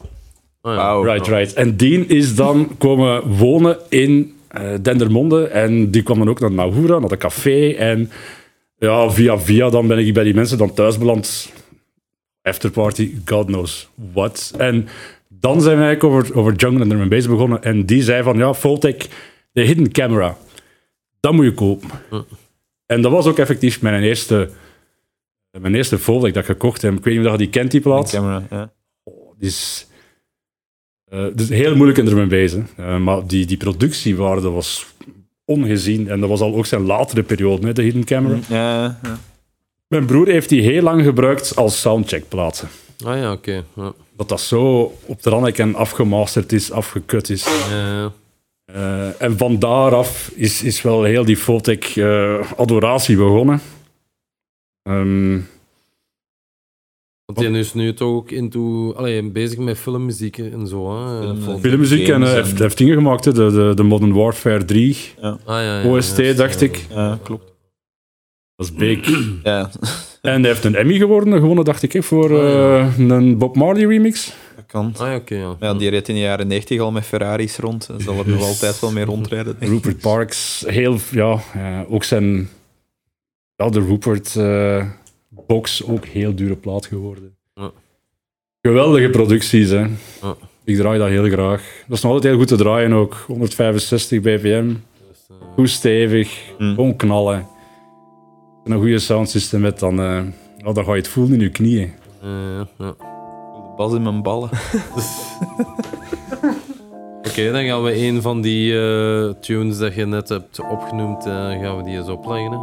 Oh, ja. Wauw. Right, right. En die is dan komen wonen in eh, Dendermonde. En die kwam dan ook naar Nahoera, naar de café. En ja, via via dan ben ik bij die mensen dan thuis beland. Afterparty, God knows what. En dan zijn we eigenlijk over, over jungle en drum and bass begonnen. En die zei van, ja, Voltec, de hidden camera. Dat moet je kopen. En dat was ook effectief mijn eerste, mijn eerste Voltec dat ik gekocht heb. Ik weet niet of je die kent, die plaat. Camera, ja. Die is, dus heel moeilijk in ermee bezig. Eh, maar die, die productiewaarde was ongezien. En dat was al ook zijn latere periode, hè, de Hidden Camera. Ja, ja. Mijn broer heeft die heel lang gebruikt als soundcheckplaten. Ah ja, oké. Ja. Dat dat zo op de rand en afgemasterd is, afgekut is. Ja, ja. Eh, en van daaraf is, is wel heel die Fotec eh adoratie begonnen. Ehm, Want die is nu toch ook into, allee, bezig met filmmuziek en zo. Hè? Film- filmmuziek en en- heeft, heeft dingen gemaakt, hè, de, de, de Modern Warfare 3, Ah, ja, ja, OST, dacht ja. ik. ja, klopt. Dat is big. Ja, En hij heeft een Emmy geworden, gewonnen, dacht ik, voor eh, een Bob Marley remix. dat kan. Ah ja, oké, ja. Ja, die reed in de jaren 90 al met Ferraris rond. en Zal er nog altijd wel mee rondrijden. denk ik. Rupert Parks, heel, ja, ook zijn, ja, de Rupert eh, box, ook heel dure plaat geworden. Ja. Geweldige producties, hè. Ja. Ik draai dat heel graag. Dat is nog altijd heel goed te draaien ook. 165 bpm, eh, goed stevig, Mm. gewoon knallen. En een goede soundsystem met, dan, eh, ja, dan ga je het voelen in je knieën. eh, ja, ja. De bas in mijn ballen. Oké, dan gaan we een van die eh, tunes dat je net hebt opgenoemd, gaan we die eens opleggen. Hè?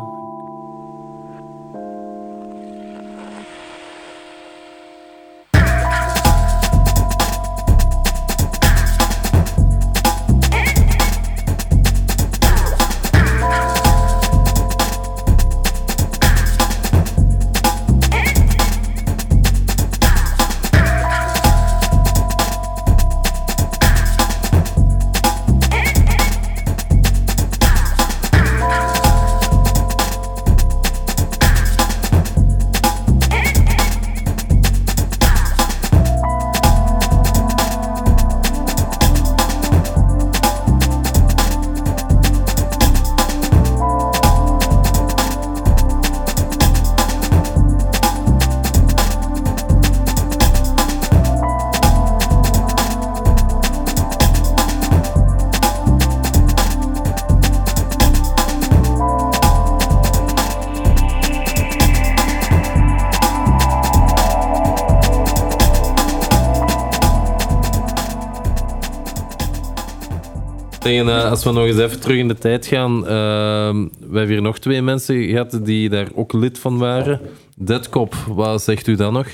We nog eens even terug in de tijd gaan. ehm, we hebben hier nog twee mensen gehad die daar ook lid van waren. Deadcop, wat zegt u dan nog?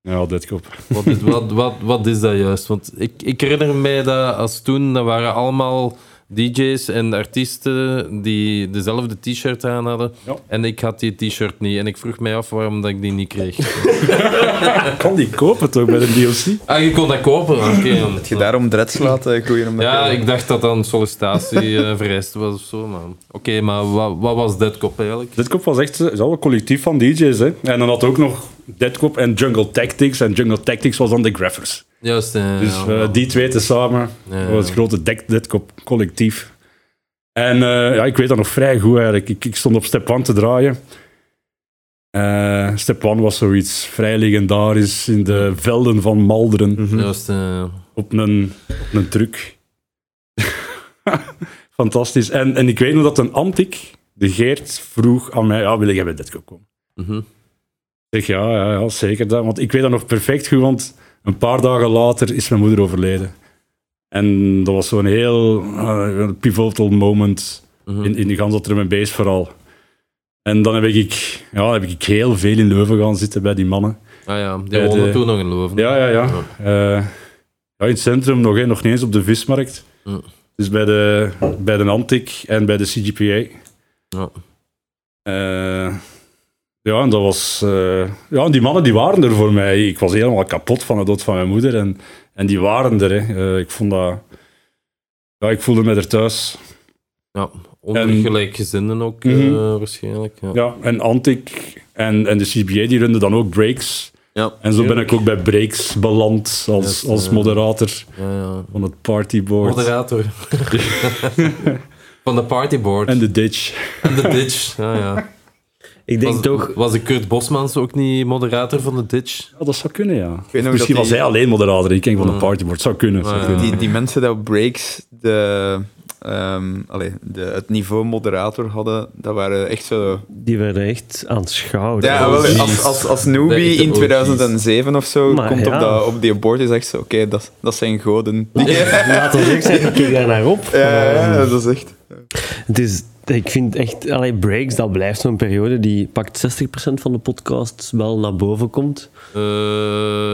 Ja, dit kop. Wat is, wat, wat, wat is dat juist? Want ik, ik herinner mij dat als toen, dat waren allemaal DJ's en artiesten die dezelfde t-shirt aan hadden. Ja. En ik had die t-shirt niet. En ik vroeg mij af waarom dat ik die niet kreeg. kan die kopen toch bij de DLC? ah, je kon dat kopen? Oké. Heb je daarom dreads laten groeien? Ja, ik dacht dat dat een sollicitatie eh, vereist was of zo. Maar... Oké, maar wat, wat was Deadcop eigenlijk? Deadcop was echt eh, zo een collectief van DJ's. Hè. En dan had ook nog Deadcop en Jungle Tactics. En Jungle Tactics was dan de Graffers. Juist, Dus eh, die twee tezamen Ja, dat was het grote Dead- Deadcop collectief. En eh, ja, ik weet dat nog vrij goed eigenlijk. Ik, ik stond op step 1 te draaien. Eh, step 1 was zoiets vrij legendarisch in de velden van Malderen. Juist, eh, op een, op een truck. Fantastisch. En, en ik weet nog dat een Antik, de Geert, vroeg aan mij, ja, wil jij bij Deadco komen? mhm. Ik zeg, ja, ja, ja, zeker dat. Want ik weet dat nog perfect goed, want een paar dagen later is mijn moeder overleden. En dat was zo'n heel eh, pivotal moment Mhm. in, in de ganse drum en bass vooral. En dan heb ik, ja, heb ik heel veel in Leuven gaan zitten bij die mannen. Ah ja, die woonden de- toen nog in Leuven. Ja, ja, ja. Eh, ja in het centrum nog, hè, nog niet eens op de vismarkt. Ja. Dus bij de, bij de Antic en bij de CGPA. Ja. Eh, ja, en dat was... eh, ja, en die mannen die waren er voor mij. Ik was helemaal kapot van de dood van mijn moeder. En, en die waren er. Hè. Eh, ik vond dat... Ja, ik voelde me er thuis. Ja, onder En- gelijkgezinden ook Mhm. eh, waarschijnlijk. Ja. Ja, en Antic en, en de CBA die runden dan ook breaks. Ja. En zo ben ik ook bij breaks beland als, Yes, als moderator Ja, ja. van het partyboard. Moderator. Van de partyboard. En de ditch. En de ditch. Ja, ja. Ik denk Was, toch... was de Kurt Bosmans ook niet moderator van de ditch? Ja, dat zou kunnen, ja. Misschien was die- hij alleen moderator. Ik ging van de partyboard. Zou kunnen. zou Ah, ja. kunnen. Die, die mensen die op breaks de, ehm, allee, de, het niveau moderator hadden, dat waren echt zo... Die werden echt aanschouwd. Ja, wel, als, als, als newbie in OG's. 2007 of zo Maar komt ja. op, dat, op die board en zegt zo, oké, dat, dat zijn goden. Die, Laat ons ook zeggen, ik kijk daar naar op. ja, ja, dat is echt... Het is, ik vind echt, allee, breaks, dat blijft zo'n periode die pakt 60% van de podcasts wel naar boven komt. Eh,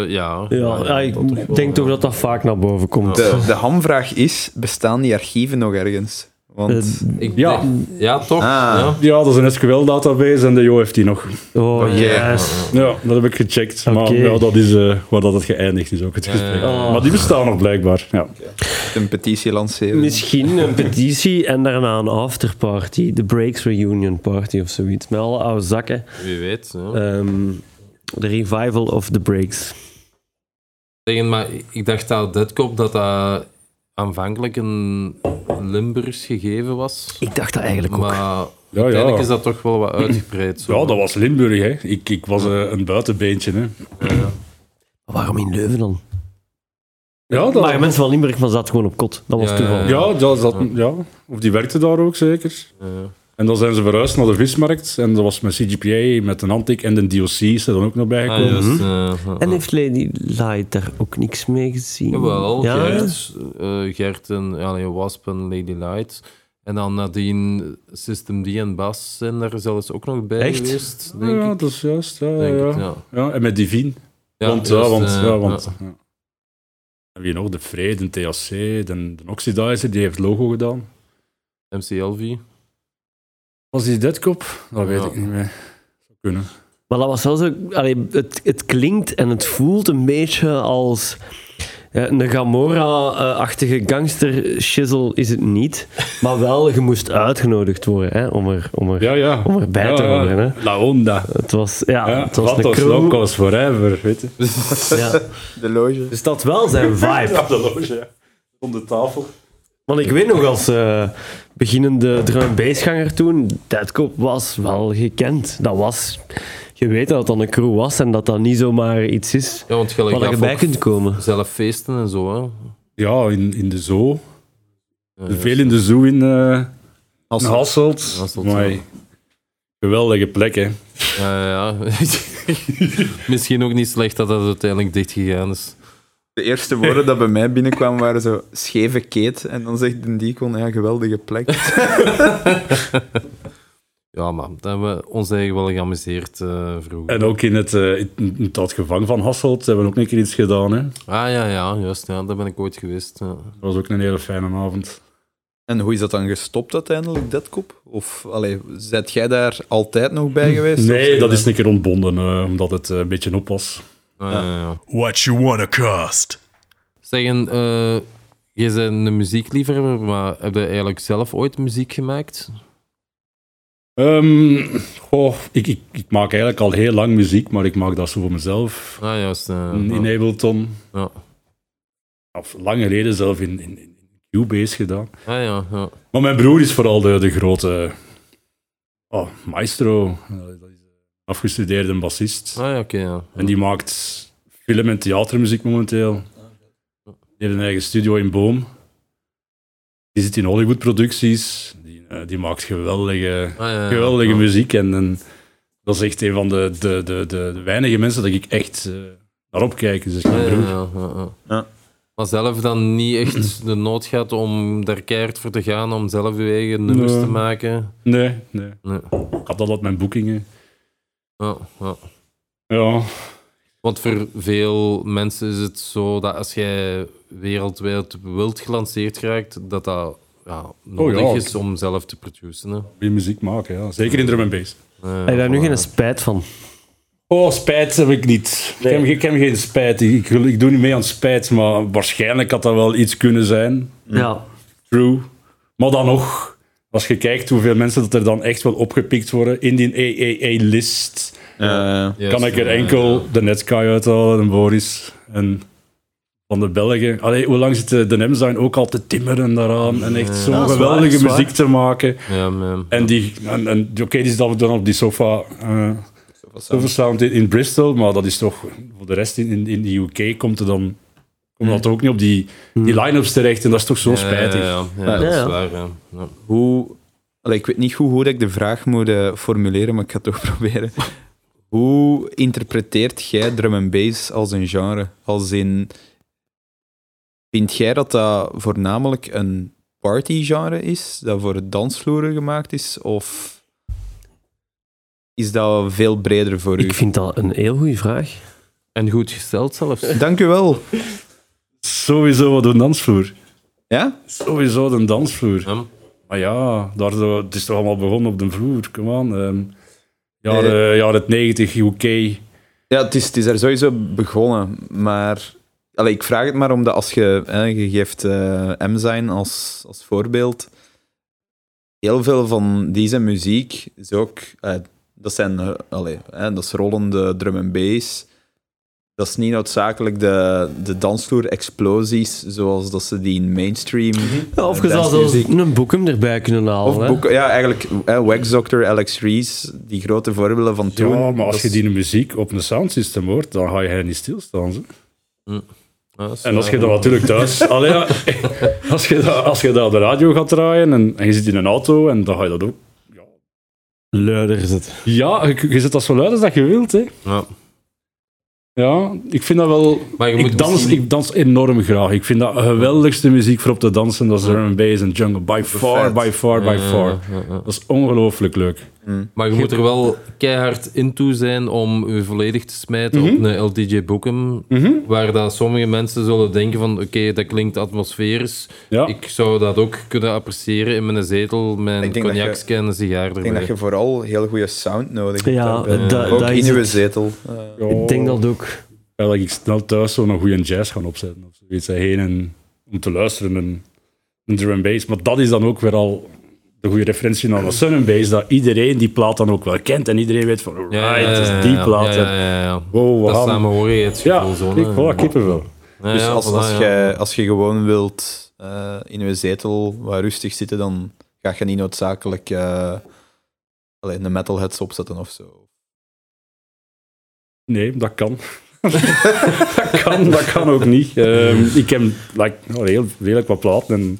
ja. Ja, ja, ik wel, denk toch ja. dat dat vaak naar boven komt. De, de hamvraag is, bestaan die archieven nog ergens? Want... Eh, Ik Ja. denk- ja, toch? Ah. Ja. Ja, dat is een SQL-database en de Jo heeft die nog. oh, Ja. yes. Ja, dat heb ik gecheckt. Maar ja, dat is eh, waar dat het geëindigd is, ook het gesprek. Maar die bestaan nog blijkbaar. Ja. een petitie lanceren. Misschien een petitie en daarna een afterparty. De Breaks Reunion Party of zoiets. Met alle oude zakken. Wie weet. Ja. Ehm, De revival of the Breaks. Zeggen, maar ik dacht dat Deadcop dat dat aanvankelijk een Limburgs gegeven was. Ik dacht dat eigenlijk ook. Maar Ja, uiteindelijk ja. is dat toch wel wat uitgebreid. Zo. ja, dat was Limburg. Hè. Ik, ik was eh, een buitenbeentje. Hè. Waarom in Leuven dan? Ja, dat, Maar mensen van Limburg van zat gewoon op kot. Dat was Ja, toeval. ja, ja, dat zat, ja, of die werkte daar ook zeker. Ja. En dan zijn ze verhuisd naar de vismarkt. En dat was met CGPA, met een Antic en de DOC is er dan ook nog bij Ah, juist, ja, ja. En heeft Lady Light daar ook niks mee gezien? Jawel, Ja? Gert, eh, Gert en ja, nee, Wasp en Lady Light. En dan nadien System D en Bas zijn daar zelfs ook nog bij Echt? geweest, denk ja, ik. dat is juist. Ja, Denk ja. het, ja. ja. en met Divine. Ja, want, ja, juist, want, eh, ja, want ja. ja. En wie nog? De Vrede, de THC, de, de Oxidizer, die heeft het logo gedaan. MCLV. Was die Deadcop? Dat weet Ja. ik niet meer. Zou kunnen. Maar dat was wel zo... Allee, het, het klinkt en het voelt een beetje als... ja, een Gamora-achtige gangster-shizzle is het niet. Maar wel, je moest uitgenodigd worden hè, om, er, om, er, Ja, ja. om erbij ja, te horen. Hè. La Onda. Het was, ja, Ja, het was een Vatos crew. Locos Forever, weet je. Ja. De loge. Dus dat wel zijn vibe. Ja, de loge, ja. Om de tafel. Want ik weet nog als eh, beginnende drum bassganger toen, Deadcop was wel gekend. Dat was... Je weet dat het dan een crew was en dat dat niet zomaar iets is Ja, want gelijk waar je bij kunt komen. zelf feesten en zo, hè. Ja, in, in de zoo. Ja, Veel in de zoo in, eh in Hasselt. Geweldige plek, hè. Ja, ja. Misschien ook niet slecht dat dat uiteindelijk dicht gegaan is. De eerste woorden dat bij mij binnenkwamen waren zo scheve keet. En dan zegt de Deacon, ja, geweldige plek. Ja, maar dat hebben we ons eigen wel geamuseerd eh, vroeger. En ook in het, eh, in, in dat gevang van Hasselt hebben we ook een keer iets gedaan, hè. Ah ja, ja, juist. Ja, daar ben ik ooit geweest. Ja. Dat was ook een hele fijne avond. En hoe is dat dan gestopt uiteindelijk, Deadcop? Of, allee, zet jij daar altijd nog bij geweest? Nee, dat is een keer ontbonden, eh, omdat het eh, een beetje op was. Ja. What you wanna cost? Zeggen, eh je bent een muziekliefhebber, maar heb je eigenlijk zelf ooit muziek gemaakt? Ehm, goh, ik, ik, ik maak eigenlijk al heel lang muziek, maar ik maak dat zo voor mezelf. Ah, juist. eh, in, ja. Ableton. Ja. Of lang geleden zelf in, in, in Cubase gedaan. Ah ja, ja. Maar mijn broer is vooral de, de grote oh, maestro. Eh, Dat is afgestudeerde bassist. Ah ja, oké, ja. En die maakt film- en theatermuziek momenteel. Die heeft een eigen studio in Boom. Die zit in Hollywood-producties. Die, eh, die maakt geweldige, Ah, ja, ja. geweldige Ja. muziek. En, en dat is echt een van de, de, de, de, de weinige mensen dat ik echt eh, naar opkijk. Dus Ah, broer. ja, ja, ja. Ja. Maar zelf dan niet echt de nood gaat om daar keihard voor te gaan, om zelf je eigen nummers Nee. te maken. Nee, nee. Nee. Ik had dat op mijn boekingen. Ja, ja. Ja, Want voor veel mensen is het zo dat als jij wereldwijd wild gelanceerd raakt, dat dat ja, nodig ja. is om zelf te produceren. Hè. weer muziek maken, ja. Zeker in drum and bass. Heb je daar nu geen spijt van? Oh, spijt heb ik niet. Nee. Ik, heb, ik heb geen spijt. Ik, ik, ik doe niet mee aan spijt, maar waarschijnlijk had dat wel iets kunnen zijn. Ja. True. Maar dan nog, als je kijkt hoeveel mensen dat er dan echt wel opgepikt worden in die AAA-list, Eh, kan ik er enkel de Netsky uithalen, en Boris en van de Belgen. Allee, hoe lang zitten de Nems zijn ook al te timmeren daaraan en echt zo'n Ja, waar, geweldige waar. muziek te maken. Ja, man. En, die, en, en oké, die is dan dan op die sofa, eh sofa sound in, in Bristol, maar dat is toch voor de rest in, in, in de UK komt er dan komt dat ook niet op die, die line-ups terecht en dat is toch zo spijtig. Ja, ja, ja, ja, dat is waar. Ja. Ja. hoe, allee, ik weet niet goed hoe ik de vraag moet eh, formuleren, maar ik ga het toch proberen. Hoe interpreteert jij drum and bass als een genre? Als in, vind jij dat dat voornamelijk een partygenre is, dat voor dansvloeren gemaakt is, of is dat veel breder voor u? Ik vind dat een heel goede vraag. En goed gesteld zelfs. Dank u wel. Sowieso wat een dansvloer. Ja? Sowieso de dansvloer. Ja. Maar ja, daar, zo- het is toch allemaal begonnen op de vloer. Come on. ehm, jaren, jaren 90 UK. Ja, het is, het is er sowieso begonnen, maar allee, ik vraag het maar omdat als je, hè, je geeft eh M zijn als, als voorbeeld, heel veel van deze muziek is ook, eh, dat zijn, allee, hè, dat is rollende drum en bass. Dat is niet noodzakelijk de, de dansvloer-explosies zoals dat ze die in mainstream. Ja, of eh, je zou zelfs een boekem erbij kunnen halen. Of hè. boeken, ja, eigenlijk hè, Wax Doctor, Alex Rees, die grote voorbeelden van toen. Ja, maar als je die muziek op een soundsystem hoort, dan ga je niet stilstaan. Zo. Ja, is En als je dat natuurlijk thuis... Allee, ja, als, je dat, als je dat op de radio gaat draaien en, en je zit in een auto, en dan ga je dat ook... Luider is het. Ja, je, je zet dat zo luid als dat je wilt. Hè. Ja. Ja, ik vind dat wel... Ik dans, misschien- ik dans enorm graag. Ik vind dat de geweldigste muziek voor op te dansen. Dat is drum and bass en jungle. By far, by far, by far. Dat is ongelooflijk leuk. Maar je moet er wel keihard in toe zijn om je volledig te smijten Mhm. op een LDJ Bookem. Waar dat sommige mensen zullen denken van oké, dat klinkt atmosferisch. Ja. Ik zou dat ook kunnen appreciëren in mijn zetel, mijn cognacsje en een sigaar Ik denk erbij. dat je vooral heel goede sound nodig hebt. Ja, da- ook dat in je zetel. Eh, Ik denk dat ook. ja, dat ik snel thuis zo'n goede jazz gaan opzetten. Of zoiets heen en om te luisteren. Een, een drum bass. Maar dat is dan ook weer al de goede referentie naar de Sun and Bass. Dat iedereen die plaat dan ook wel kent. En iedereen weet van, right, dat is die plaat. Ja, ja, ja, ja. Wow, we Dat gaan... samenhorigheidsgevoel. Ja, zo, kijk, hè. voilà, kippenvel. Ja, dus ja, als, als, ja. jij- als je gewoon wilt eh, in je zetel wat rustig zitten, dan ga je niet noodzakelijk eh alleen een metalheads opzetten of zo. Nee, dat kan. dat kan. Dat kan ook niet. Ehm, ik heb like, nou, heel redelijk wat platen en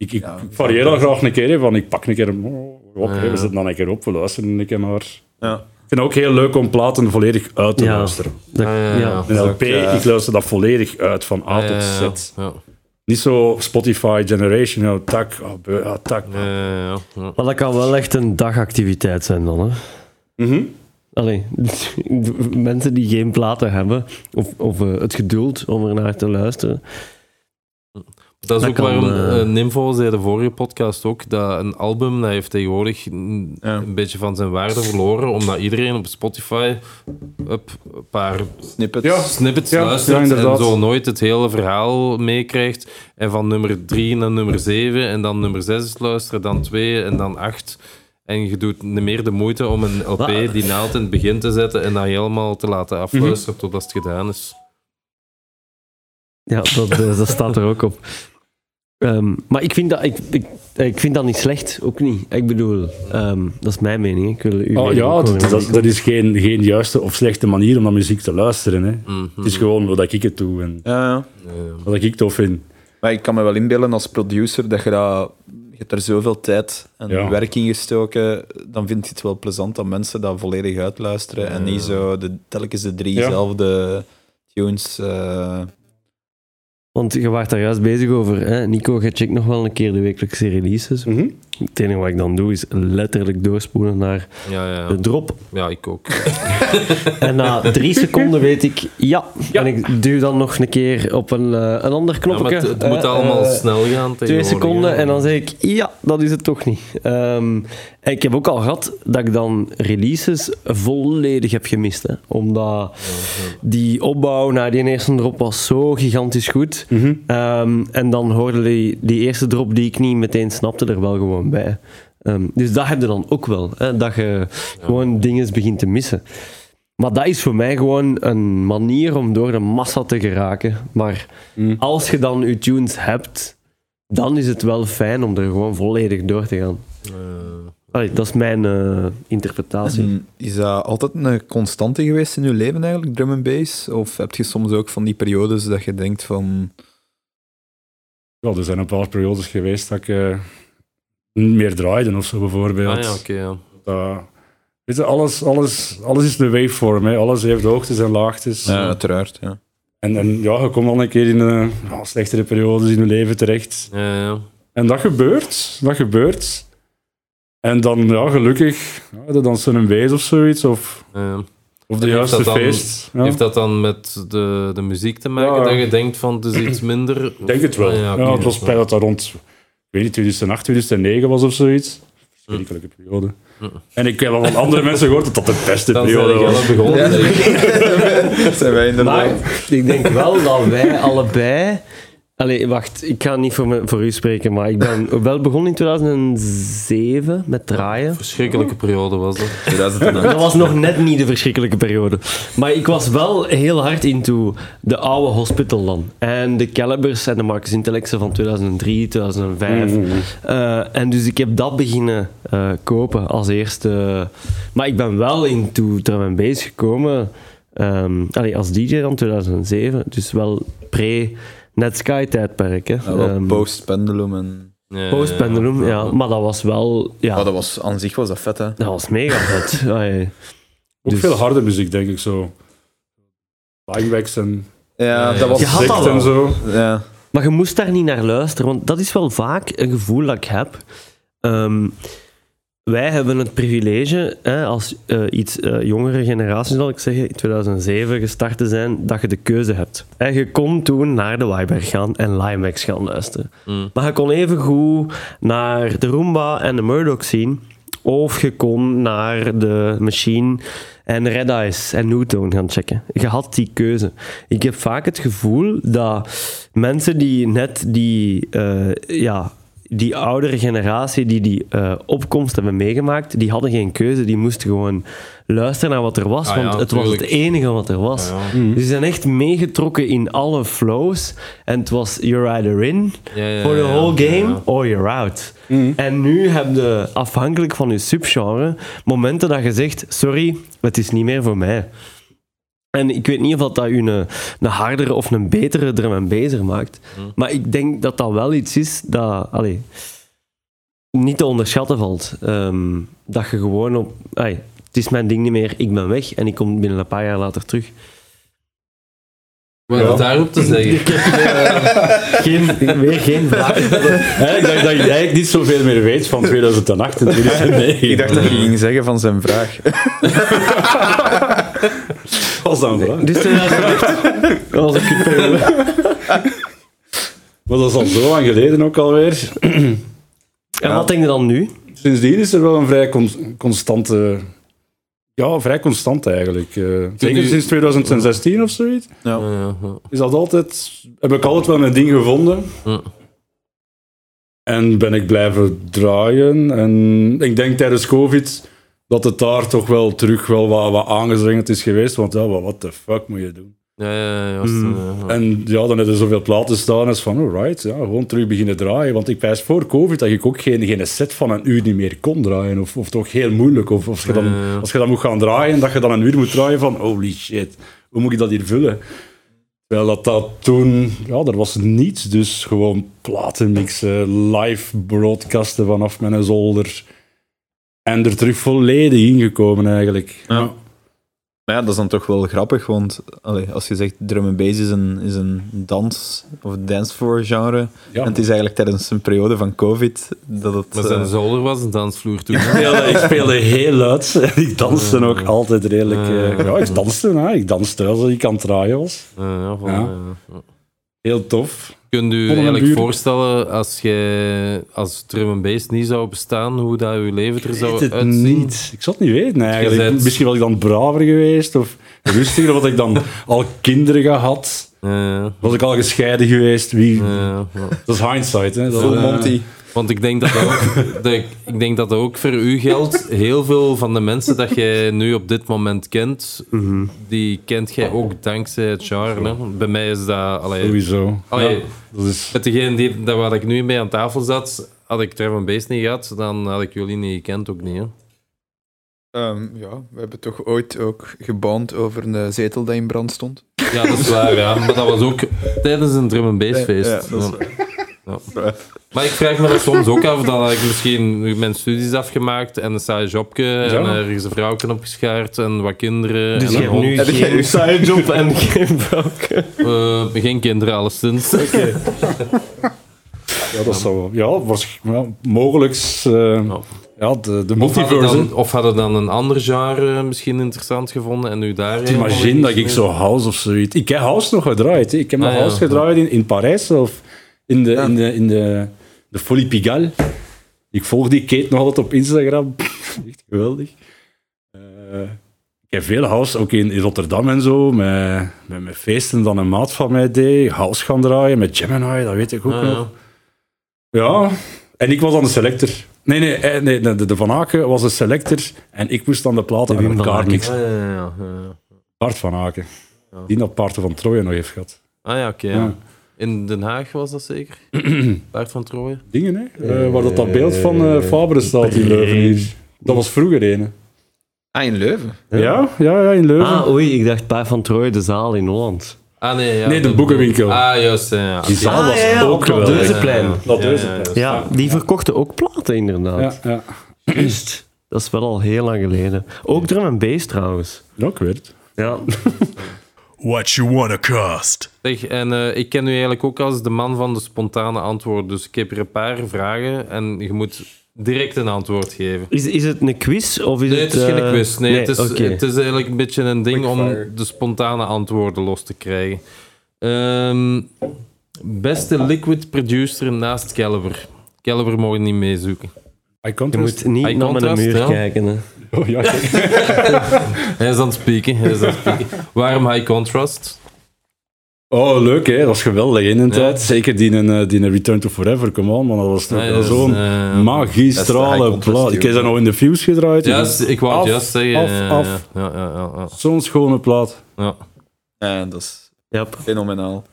ik, ik Ja, varieer daar graag een keer. hè, Van, ik pak een keer, oh, Ja. we zetten dan een keer op, we luisteren een keer naar. Ja. Ik vind het ook heel leuk om platen volledig uit te Ja. luisteren. Dat- Ja, ja, ja. ja. Een is LP, ook, eh, ik luister dat volledig uit, van A tot Z. ja. Niet zo Spotify Generation, tak, ah, beu, ah, tak. Ja, ja, ja, ja. Maar dat kan wel echt een dagactiviteit zijn dan. Hè? Mhm. Allee, mensen die geen platen hebben, of, of eh, het geduld om er naar te luisteren. Dat is Dat ook kan, waarom Nimfo zei de vorige podcast ook, dat een album dat heeft tegenwoordig een, Ja. een beetje van zijn waarde verloren, omdat iedereen op Spotify up, een paar Snippets. Ja. snippets Ja, luistert ja, en zo nooit het hele verhaal meekrijgt. En van nummer 3 naar nummer 7 en dan nummer 6 luisteren, dan 2 en dan 8. En je doet niet meer de moeite om een LP die naald in het begin te zetten en dat helemaal te laten afluisteren totdat het gedaan is. Ja, dat, eh, dat staat er ook op. Ehm, maar ik vind, dat, ik, ik, ik vind dat niet slecht, ook niet. Ik bedoel, ehm, dat is mijn mening. hè. Ik wil uw Oh, mening ja, dat, horen. dat, dat is geen, geen juiste of slechte manier om naar muziek te luisteren. Hè. Mhm. Het is gewoon wat ik het doe en Ja, ja. Wat ik tof vind. Maar ik kan me wel inbeelden als producer dat je dat... Je hebt er zoveel tijd en Ja. werk in gestoken, dan vind je het wel plezant dat mensen dat volledig uitluisteren en niet zo de, telkens de driezelfde tunes. eh, Want je was daar juist bezig over. Hè? Nico, je checkt nog wel een keer de wekelijkse releases. Mhm. Het enige wat ik dan doe is letterlijk doorspoelen naar Ja, ja, de drop. ja, ik ook. En na drie seconden weet ik ja. En ik duw dan nog een keer op een, eh, een ander knopje. maar het, het moet Eh, allemaal eh, snel gaan. Twee seconden en dan zeg ik ja, dat is het toch niet. Ehm, en ik heb ook al gehad dat ik dan releases volledig heb gemist. Hè, omdat die opbouw naar die eerste drop was zo gigantisch goed. Mhm. Ehm, en dan hoorde die, die eerste drop die ik niet meteen snapte er wel gewoon bij. Ehm, dus dat heb je dan ook wel. Hè, dat je gewoon dingen begint te missen. Maar dat is voor mij gewoon een manier om door de massa te geraken. Maar Mm. als je dan je tunes hebt, dan is het wel fijn om er gewoon volledig door te gaan. Eh, Allee, dat is mijn eh, interpretatie. En Is dat altijd een constante geweest in je leven eigenlijk, drum and bass? Of heb je soms ook van die periodes dat je denkt van... Ja, er zijn een paar periodes geweest dat ik eh, meer draaide of zo bijvoorbeeld. ah ja, oké, ja. Dat- weet je, alles, alles, alles is een waveform. Hè. Alles heeft hoogtes en laagtes. Ja, uiteraard. Ja. En, en ja, je komt al een keer in eh, ja, slechtere periodes in je leven terecht. Ja, ja. En dat gebeurt. Dat gebeurt. En dan, ja, gelukkig, ja, dan zo'n wees of zoiets. Of, ja. of de En heeft juiste dat dan- feest. Ja. Heeft dat dan met de, de muziek te maken, Ja. dat je denkt van het is iets minder? Ik denk het wel. Ah, ja, het was bij dat dat rond weet niet, 2008, 2009 was of zoiets. Verschrikkelijke periode. En ik heb al van andere mensen gehoord dat dat de beste Dan zijn periode we was. wel begonnen. denk ik. Zijn wij inderdaad... Maar ik denk wel dat wij allebei. Allee, wacht, ik ga niet voor, me, voor u spreken, maar ik ben wel begonnen in 2007 met draaien. Verschrikkelijke periode was dat. 2008. Dat was nog net niet de verschrikkelijke periode. Maar ik was wel heel hard into de oude hospital dan. En de Calibers en de Marcus Intellectsen van 2003, 2005. Eh, en dus ik heb dat beginnen eh, kopen als eerste. Maar ik ben wel into drum and bass gekomen ehm, allee, als DJ dan 2007. Dus wel pre-Netsky-tijdperk. hè. Ja, wel Ehm, Post-pendulum en... Ja, Post-pendulum, ja. Maar dat was wel... Ja, dat was, aan zich was dat vet, hè. dat was mega vet. Ook Dus- veel harde muziek, denk ik zo. Linebacks en Ja, Ja, dat was... Je had dat sect wel. en zo. Ja. Maar je moest daar niet naar luisteren, want dat is wel vaak een gevoel dat ik heb. Ehm, wij hebben het privilege, hè, als eh, iets eh, jongere generatie, zal ik zeggen, in 2007 gestart te zijn, dat je de keuze hebt. En je kon toen naar de Weiberg gaan en Limax gaan luisteren. Mm. Maar je kon even goed naar de Roomba en de Murdoch zien, of je kon naar de Machine en Red Eyes en Newtone gaan checken. Je had die keuze. Ik heb vaak het gevoel dat mensen die net die, eh, ja, die oudere generatie, die die eh, opkomst hebben meegemaakt, die hadden geen keuze. Die moesten gewoon luisteren naar wat er was, Ah ja, want het was het enige wat er was. Ja, ja. Dus ze zijn echt meegetrokken in alle flows. En het was you're either in Ja, ja, for the whole ja, game ja. or you're out. En nu heb je, afhankelijk van je subgenre, momenten dat je zegt, sorry, het is niet meer voor mij. En ik weet niet of dat, dat u een, een hardere of een betere drum en maakt. Maar ik denk dat dat wel iets is dat allee, niet te onderschatten valt. Ehm, dat je gewoon op... allee, het is mijn ding niet meer, ik ben weg en ik kom binnen een paar jaar later terug. Wat heb daarop te zeggen? Geen, weer geen vraag. Ik dacht dat je eigenlijk niet zoveel meer weet van 2008 en 2009. Ik dacht dat je ging zeggen van zijn vraag. was dan. Dus 2008 dat was een kutperiode. Maar dat is al zo lang geleden ook alweer. En wat denk je dan nu? Sindsdien is er wel een vrij con- constante... Ja, vrij constant eigenlijk. eh zeker sinds 2016 of zoiets. Ja, ja, ja. Is dat altijd... Heb ik altijd wel mijn ding gevonden. Ja. En ben ik blijven draaien. En ik denk tijdens COVID dat het daar toch wel terug wel wat, wat aangezwengeld is geweest. Want ja, wat the fuck moet je doen? Ja, ja, ja, Mm. ja, ja. En ja, dan hebben er zoveel platen staan als van, alright, ja, gewoon terug beginnen draaien. Want ik wijs voor COVID dat ik ook geen, geen set van een uur niet meer kon draaien. Of, of toch heel moeilijk. Of, of je dan, als je dan moet gaan draaien, dat je dan een uur moet draaien van, holy shit, hoe moet ik dat hier vullen? Terwijl dat, dat toen, ja, er was niets. Dus gewoon platen mixen, live broadcasten vanaf mijn zolder. En er terug volledig ingekomen eigenlijk. Ja. Maar ja, dat is dan toch wel grappig, want allee, als je zegt drum and bass is een, is een dans- of dancefloor genre, Ja. en het is eigenlijk tijdens een periode van covid dat het... Maar zijn eh, zolder was een dansvloer toen. Ik speelde, ik speelde heel luid en ik danste ook altijd redelijk. eh, Eh. ja, ik danste, hè. ik danste als ik aan het draaien was. Eh, ja, voilà, Ja. ja. Heel tof. Kunt u eigenlijk buren. voorstellen, als je als drum and bass niet zou bestaan, hoe dat uw leven er Ik zou weet het uitzien? niet. Ik zou het niet weten eigenlijk. Misschien was ik dan braver geweest of rustiger, of had ik dan al kinderen gehad. Eh, Was ik al gescheiden geweest? Wie? ja. Dat is hindsight. Hè. Dat, Full Monty. Want ik denk dat dat ook, dat, ik denk dat dat ook voor u geldt. Heel veel van de mensen dat jij nu op dit moment kent, die kent jij ook dankzij het genre. Hè? Bij mij is dat... Allee, Sowieso. allee, Ja, dat is... Met degene die, dat waar ik nu mee aan tafel zat, had ik drum and bass niet gehad, dan had ik jullie niet gekend, ook niet. Hè? Ehm, ja, we hebben toch ooit ook geband over een zetel die in brand stond. Ja, dat is waar, ja. Maar dat was ook tijdens een drum and bass feest. Ja, dat is Ja. Ja. Maar ik vraag me dat soms ook af, dan had ik misschien mijn studies afgemaakt en een saai jobje en ergens een vrouwtje opgeschaard en wat kinderen Dus en je een hebt nu Heb geen uw- side job en geen vrouwke. Eh, geen kinderen, alleszins. Ja, dat zou... Ja, was, ja mogelijk. eh, ja, de, de Of hadden, multiverse. dan, of hadden dan een ander genre misschien interessant gevonden en nu daar... Imagine dat ik zo house of zoiets. Ik heb house nog gedraaid. hè. Ik heb nog Ah, ja. house gedraaid in, in Parijs zelf. In de, Ja. in de, in de, de Folie Pigalle. Ik volg die Kate nog altijd op Instagram. Echt geweldig. Eh, ik heb veel house, ook in, in Rotterdam en zo. Met, met, met feesten dan een maat van mij deed. House gaan draaien met Gemini, dat weet ik ook Ah, nog. ja. Ja, en ik was dan de selector. Nee, nee, eh, nee de, de Van Aken was de selector en ik moest dan de platen aan elkaar mixen. Ah, ja, ja, ja, ja. Bart Van Aken. Die dat Paarden van Troje nog heeft gehad. Ah ja, oké. ja. In Den Haag was dat zeker? Paard van Trooien? Dingen, hè? Eh, waar dat, dat beeld van eh Fabre staat in Leuven hier. Dat was vroeger een. Ah, in Leuven. Ja, ja, ja, in Leuven. Ah, oei, ik dacht Paar van Troje, de zaal in Holland. Ah nee, ja. Nee, de boekenwinkel. Ah, juist. ja, ja. Die zaal Ah, was ja, ja, ook geweldig. Deuzeplein. Dat Ja, die verkochten ook platen inderdaad. Ja, ja. Juist. Dat is wel al heel lang geleden. Ook drum en bass trouwens. Ja, ik weet het. Ja. What you wanna cost? Zeg, en eh, ik ken u eigenlijk ook als de man van de spontane antwoorden. Dus ik heb er een paar vragen en je moet direct een antwoord geven. Is, is het een quiz of is Nee, het... het is geen eh, quiz. Nee, het, is, het is eigenlijk een beetje een ding om de spontane antwoorden los te krijgen. Ehm, beste liquid producer naast Caliber. Caliber mogen niet meezoeken. Je moet niet naar mijn contrast, muur ja. kijken. Hè. Oh, ja. Hij is aan het spieken. Hij is aan het spieken. Waarom high contrast? oh, leuk hè. Dat was geweldig in een Ja. tijd. Zeker die, in, eh, die in Return to Forever, come on man. Dat was toch zo'n eh, magistrale plaat. Ik heb dat nog in de Fuse gedraaid. Ja, ik wou het Af, juist zeggen. af, ja, af. Ja, ja, ja, ja, Zo'n schone plaat. ja. Ja, dat is Yep. fenomenaal.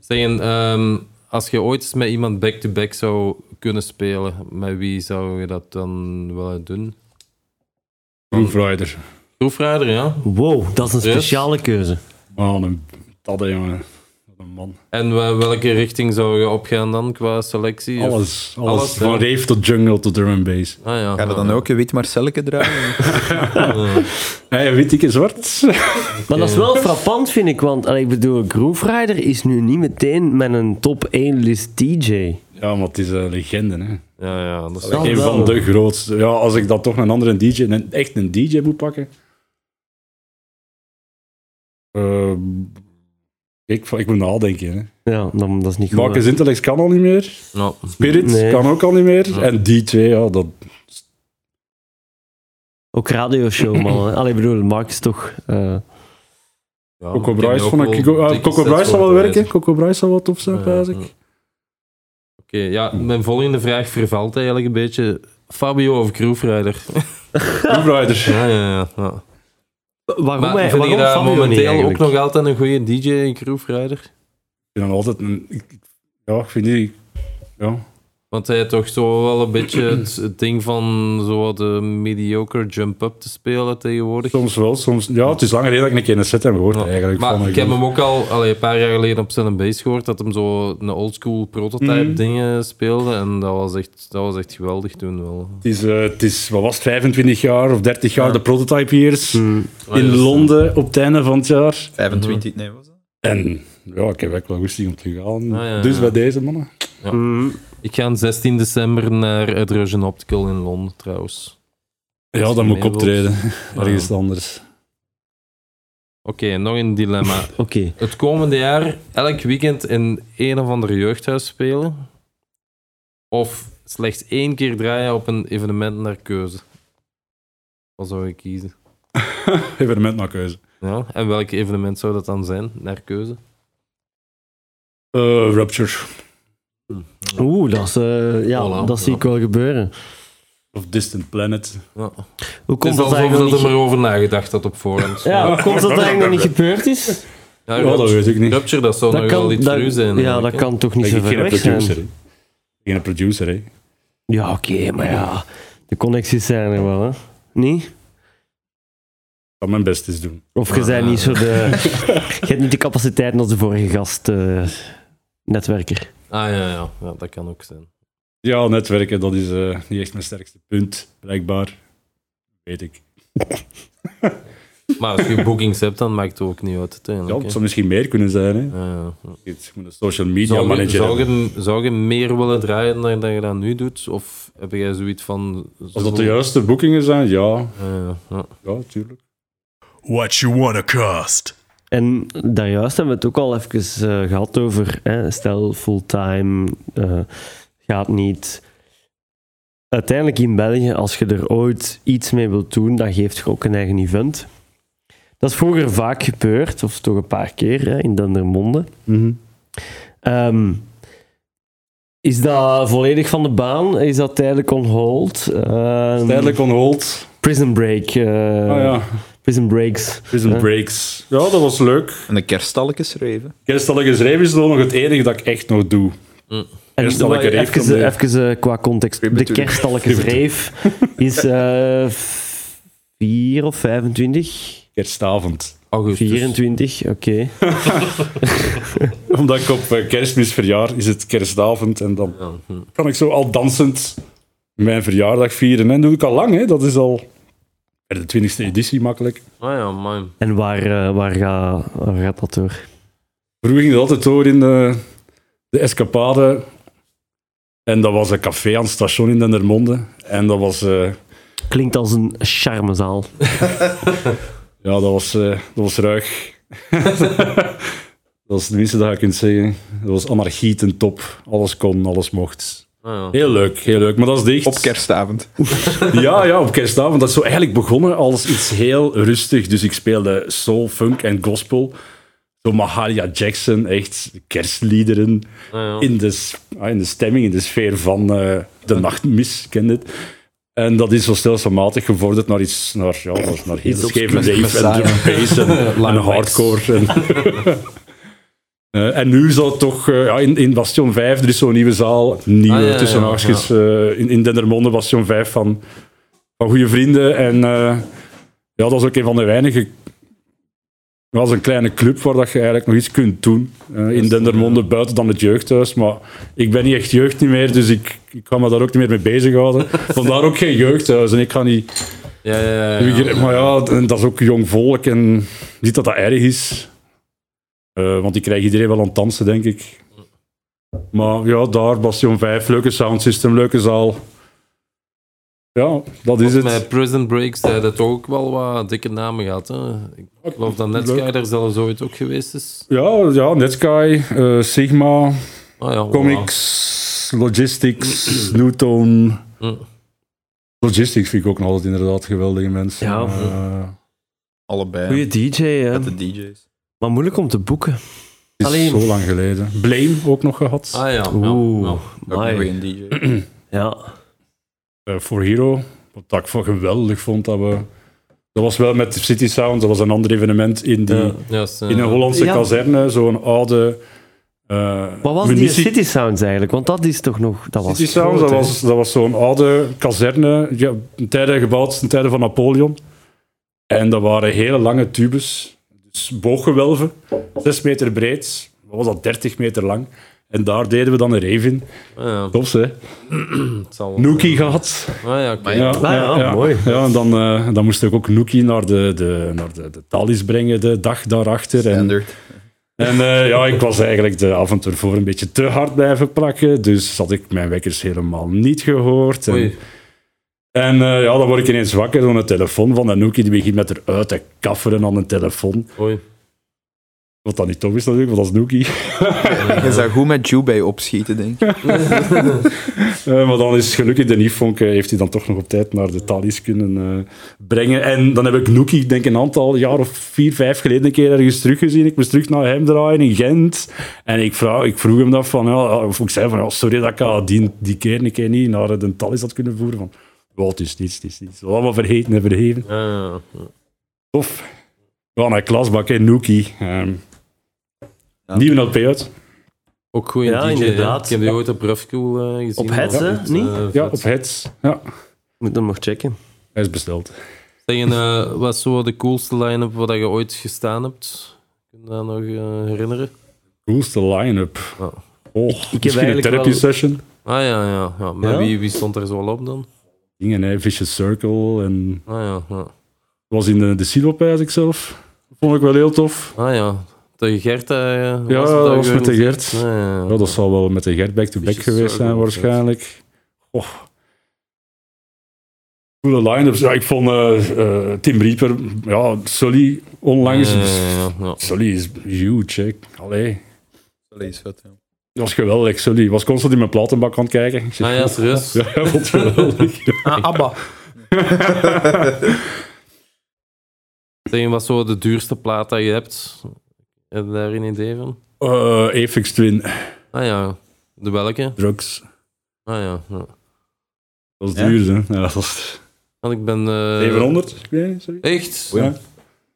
Zeggen, ehm, als je ooit eens met iemand back-to-back zou kunnen spelen, met wie zou je dat dan willen doen? Groove Rider. Proefrijder, ja. Wow, dat is een Yes. speciale keuze. Oh, een, dat hè, jongen. Wat een man. En welke richting zou je opgaan dan qua selectie? Of- Alles. alles, Alles, van ja. rave tot jungle tot drum and bass. Ah, ja. Ga je dan ook een wit Marcelleke dragen? Hey, weet ik zwart? Maar dat is wel frappant, vind ik. Want allee, ik bedoel, Groove Rider is nu niet meteen met een top 1 list DJ. Ja, maar het is een legende, hè. Ja, ja, dat is Ja, Een wel. van de grootste. Ja, als ik dat toch een andere DJ, een, echt een DJ moet pakken. Ehm, ik, ik moet nadenken. Hè. Ja, dan, dat is niet goed. Marcus Intellect kan al niet meer. Nou, Spirit Nee. kan ook al niet meer. En die twee, ja, dat... Ook radioshow, man. Allee, ik bedoel, Mark is toch... eh, ja, Coco Bryce vond ik... wel Coco, Bryce zal wel werken. Coco Bryce zal wat tof zijn, ja. ik. Oké, ja, mijn volgende vraag vervalt eigenlijk een beetje. Fabio of Grooverider? Groove Rider. Ja, ja, ja. ja. waarom Maar hij, waarom dat Fabio momenteel ook nog altijd een goede DJ, Grooverider? Ik vind hem altijd een... ik- Ja, ik vind die... Ja. Want hij heeft toch zo wel een beetje het, het ding van zo wat de mediocre jump-up te spelen tegenwoordig. Soms wel, soms... Ja, het is langer geleden dat ik een keer een set heb gehoord, Ja. eigenlijk. Maar van, ik heb hem ook al allee, een paar jaar geleden op zijn base gehoord dat hem zo een oldschool prototype Mhm. dingen speelde. En dat was, echt, dat was echt geweldig toen wel. Het is, eh, het is, wat was het, 25 jaar of 30 jaar Ja. de prototype years Ah, in. Londen op het einde van het jaar. 25, nee, was dat? En ja, ik heb echt wel goesting om te gaan. Ah, ja, dus ja. bij deze mannen. Mm. Ik ga 16 december naar Hydrogen Optical in Londen trouwens. Ja, dan moet ik mee wilt. optreden. Ah. Anders. Oké, nog een dilemma. Oké. Het komende jaar elk weekend in een of ander jeugdhuis spelen. Of slechts één keer draaien op een evenement naar keuze. Wat zou je kiezen? Evenement naar keuze. Ja, en welk evenement zou dat dan zijn, naar keuze? Eh, Rupture. Oeh, dat, is, eh, ja, Voilà, dat zie ja. ik wel gebeuren. Of Distant Planet. Ja. Hoe komt is dat eigenlijk dat nog er niet... maar over nagedacht had op voorhand. Ja, hoe komt dat eigenlijk nog niet gebeurd is? Ja, Ja, dat weet ik niet. Rupture, dat zou nog wel iets dat- zijn. Ja, dat eigenlijk, kan toch niet zo ver weg zijn? producer, hè. Geen producer, hè. Ja, oké, maar ja, de connecties zijn er wel, hè? Niet? Ik ga mijn best eens doen. Of je Ah. bent niet zo de... je hebt niet de capaciteiten als de vorige gast, eh, netwerker. Ah ja, ja, ja, dat kan ook zijn. Ja, netwerken, dat is eh, niet echt mijn sterkste punt, blijkbaar. Weet ik. Maar als je bookings hebt, dan maakt het ook niet uit Ja, het zou misschien meer kunnen zijn, hè. Ja, ja, moet een social media Zou, je, manager zou, je, zou je meer willen draaien dan dat je dat nu doet? Of heb jij zoiets van... Als dat de juiste boekingen zijn, ja. Ja, ja, ja. Ja, tuurlijk. What you wanna cost? En daarjuist hebben we het ook al even eh, gehad over, hè, stel fulltime, eh, gaat niet. Uiteindelijk in België, als je er ooit iets mee wilt doen, dan geeft je ook een eigen event. Dat is vroeger vaak gebeurd, of toch een paar keer, hè, in Dendermonde. Ehm, is dat volledig van de baan? Is dat tijdelijk on hold? Ehm, Tijdelijk on hold. Prison Break. Ah ja, Prison Breaks. Prison Ja. Breaks. Ja, dat was leuk. En de kerststalletjes reven. Kerstallige schrijven is nog het enige dat ik echt nog doe. En maar reef even, eh, qua context. De Crib kerstalletjes reef is eh 4 of 25? Kerstavond. Augustus. 24, oké. Omdat ik op eh, kerstmis verjaar, is het kerstavond. En dan hm. kan ik zo al dansend mijn verjaardag vieren. En dat doe ik al lang, hè. Dat is al de 20e editie makkelijk. Ah ja, man. En waar, eh, waar, gaat, waar gaat dat door? Vroeger ging dat altijd door in de, de Escapade. En dat was een café aan het station in Dendermonde. En dat was... eh, Klinkt als een charmezaal. Ja, dat was, eh, dat was ruig. dat is het minste dat je kunt zeggen. Dat was anarchie ten top. Alles kon, alles mocht. Ah, ja. Heel leuk, heel leuk. Maar dat is dicht. Op kerstavond. Ja, ja, op kerstavond. Dat is zo eigenlijk begonnen als iets heel rustig. Dus ik speelde soul, funk en gospel. Zo Mahalia Jackson, echt kerstliederen. Ah, ja. In de, ah, in de stemming, in de sfeer van eh, de nachtmis, ken het? En dat is zo stelselmatig gevorderd naar iets, naar, ja, naar, naar heel scheve rave en drum bass en, hardcore. En, Eh, en nu zal het toch, eh, ja, in, in Bastion 5, er is zo'n nieuwe zaal, nieuwe Ah, ja, tussen ja. eh, in, in Dendermonde, Bastion 5 van, van goede vrienden. En ja, dat is ook een van de weinige. Dat was een kleine club waar dat je eigenlijk nog iets kunt doen. in Dendermonde, buiten dan het jeugdhuis. Maar ik ben niet echt jeugd niet meer, dus ik, ik ga me daar ook niet meer mee bezighouden. Vandaar ook geen jeugdhuis. En ik ga niet. Ja, ja, ja. Maar ja, en dat is ook jong volk en niet dat dat erg is. Eh, want die krijgt iedereen wel aan het dansen, denk ik. Maar ja, daar, Bastion 5, leuke soundsystem, leuke zaal. Ja, dat is het. Met Prison Breaks hebben dat toch ook wel wat dikke namen gehad. Hè? Ik geloof dat Netsky Leuk. daar zelfs ooit ook geweest is. Ja, ja Netsky, eh, Sigma, Ah, ja, Comics, Logistics, Newton. Logistics vind ik ook nog altijd inderdaad geweldige mensen. Ja. Eh, Allebei. Goeie DJ, hè? Met de DJ's. Maar moeilijk om te boeken. het is Alleen- zo lang geleden. Blame ook nog gehad. Ah ja, ja, Oeh, ja. Ook nog amai. een DJ. Ja. eh, voor Hero. Wat ik van geweldig vond dat we. Dat was wel met City Sound, dat was een ander evenement in, die, Ja. Ja, eh, in een Hollandse Ja. kazerne, zo'n oude eh, Wat was die City Sounds eigenlijk? Want dat is toch nog... Dat was City Sounds, groot, dat was, dat was zo'n oude kazerne, ja, een tijden gebouwd, ten tijde van Napoleon. En dat waren hele lange tubes, booggewelven, 6 meter breed, wat was dat, 30 meter lang. En daar deden we dan een rave in. Ah, ja, Tof, hè? Nookie gehad. Ah, ja, Ja, ja, mooi. Ja, en dan, eh, dan moest ik ook Nookie naar de, de, naar de, de Thalys brengen, de dag daarachter. En, Standard. en eh, ja, ik was eigenlijk de avond ervoor een beetje te hard blijven plakken. Dus had ik mijn wekkers helemaal niet gehoord. En, Oei. En eh, ja, dan word ik ineens wakker door een telefoon van Nookie. Die begint met eruit te kafferen aan een telefoon. Oei. Wat dan niet tof is natuurlijk, want dat is Nookie. Je zou goed met Jubei opschieten, denk ik. Eh, maar dan is gelukkig de Niffonk, eh, heeft hij dan toch nog op tijd naar de Thalys kunnen brengen. En dan heb ik Nookie, denk ik, een aantal jaar of vier, vijf geleden een keer ergens teruggezien. Ik moest terug naar hem draaien in Gent. En ik, vraag, ik vroeg hem dat van, ja, of ik zei van, ja, sorry dat ik ah, die, die keer een keer niet naar de Thalys had kunnen voeren. Van, "Ja, het is niets, is niets. Allemaal vergeten en vergeven. Ja, ja, ja. Tof. Ja, naar klasbak, hè, Nookie. Ja. Nieuwe LP uit. Ook goed Ja, inderdaad. Ik heb die ooit op Rough School eh, gezien. Op Heads, hè? Dat, Niet? eh, Ja, op Heads. Ja, Moet hem nog checken. hij is besteld. Zeg, eh, wat is zo de coolste line-up wat je ooit gestaan hebt? Kun je dat nog eh, herinneren? Coolste line-up. Ja. Oh, heb misschien een eigenlijk therapy wel- session. Ah ja, ja. ja. Maar Ja? Wie, wie stond er zo al op dan? Dingen, hè, Vicious Circle. En Ah ja, ja. was in de, de Silopijs ik zelf. Vond ik wel heel tof. Ah ja. De Gert, eh, Ja, dat was met de? Gert. Ah, ja, ja. Ja, dat zal wel met de Gert back-to-back Vicious geweest zijn, waarschijnlijk. Oh. Coole line-ups. Ja, ik vond eh, eh, Tim Reaper, ja, Sully onlangs. Ja, ja, ja, ja. Sully is huge, hè. Allee. Lees wat, ja. Dat was geweldig, Sully. Was constant in mijn platenbak aan het kijken. Ik zeg, Ah ja, serieus? Ja, vond het geweldig. Ah, Abba. Zeg, wat is zo de duurste plaat dat je hebt? Heb je daar een idee van? Eh Apex Twin, Ah ja. De welke? drugs. Ah ja. ja. Dat is Ja? duur, hè. Ja, dat was Want ik ben... eh, 700, ik weet niet, sorry. Echt? Ja. Ik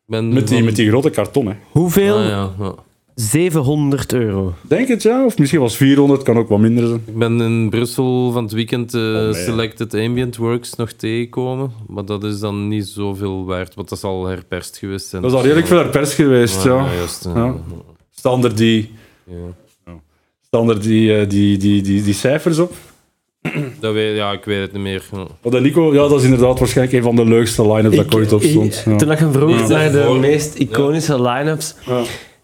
ben Met die, van- met die grote karton, hè. Hoeveel? Ah, ja, ja. 700 euro. Denk het, ja. Of misschien was 400, kan ook wat minder zijn. Ik ben in Brussel van het weekend eh, nee. Selected Ambient Works nog tegengekomen. Maar dat is dan niet zoveel waard, want dat is al herperst geweest. zijn. Dat is al redelijk veel naar pers geweest, ja. juist, Ja. Die, ja. staan er die, eh, die, die, die, die cijfers op? Dat weet, ja, ik weet het niet meer. Oh, de Nico, ja, dat is inderdaad waarschijnlijk een van de leukste line-ups dat ik ooit op stond. Ja. Toen ik hem vroeg Ja. naar de meest iconische line-ups,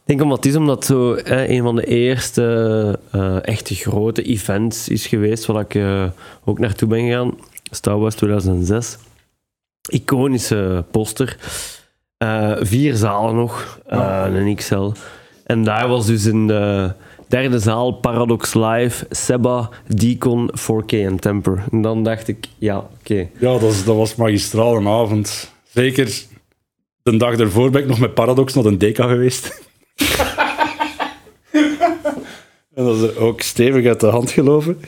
denk omdat het is omdat zo een van de eerste eh, echte grote events is geweest waar ik eh, ook naartoe ben gegaan. Star Wars 2006. Iconische poster. Eh, vier zalen nog, een XL. En daar was dus in de derde zaal Paradox Live, Seba, Deacon, 4K en Temper. En dan dacht ik, ja, oké. Ja, dat, is- dat was magistraal een avond. Zeker de dag ervoor ben ik nog met Paradox naar een Deca geweest. en dat is ook stevig uit de hand gelopen.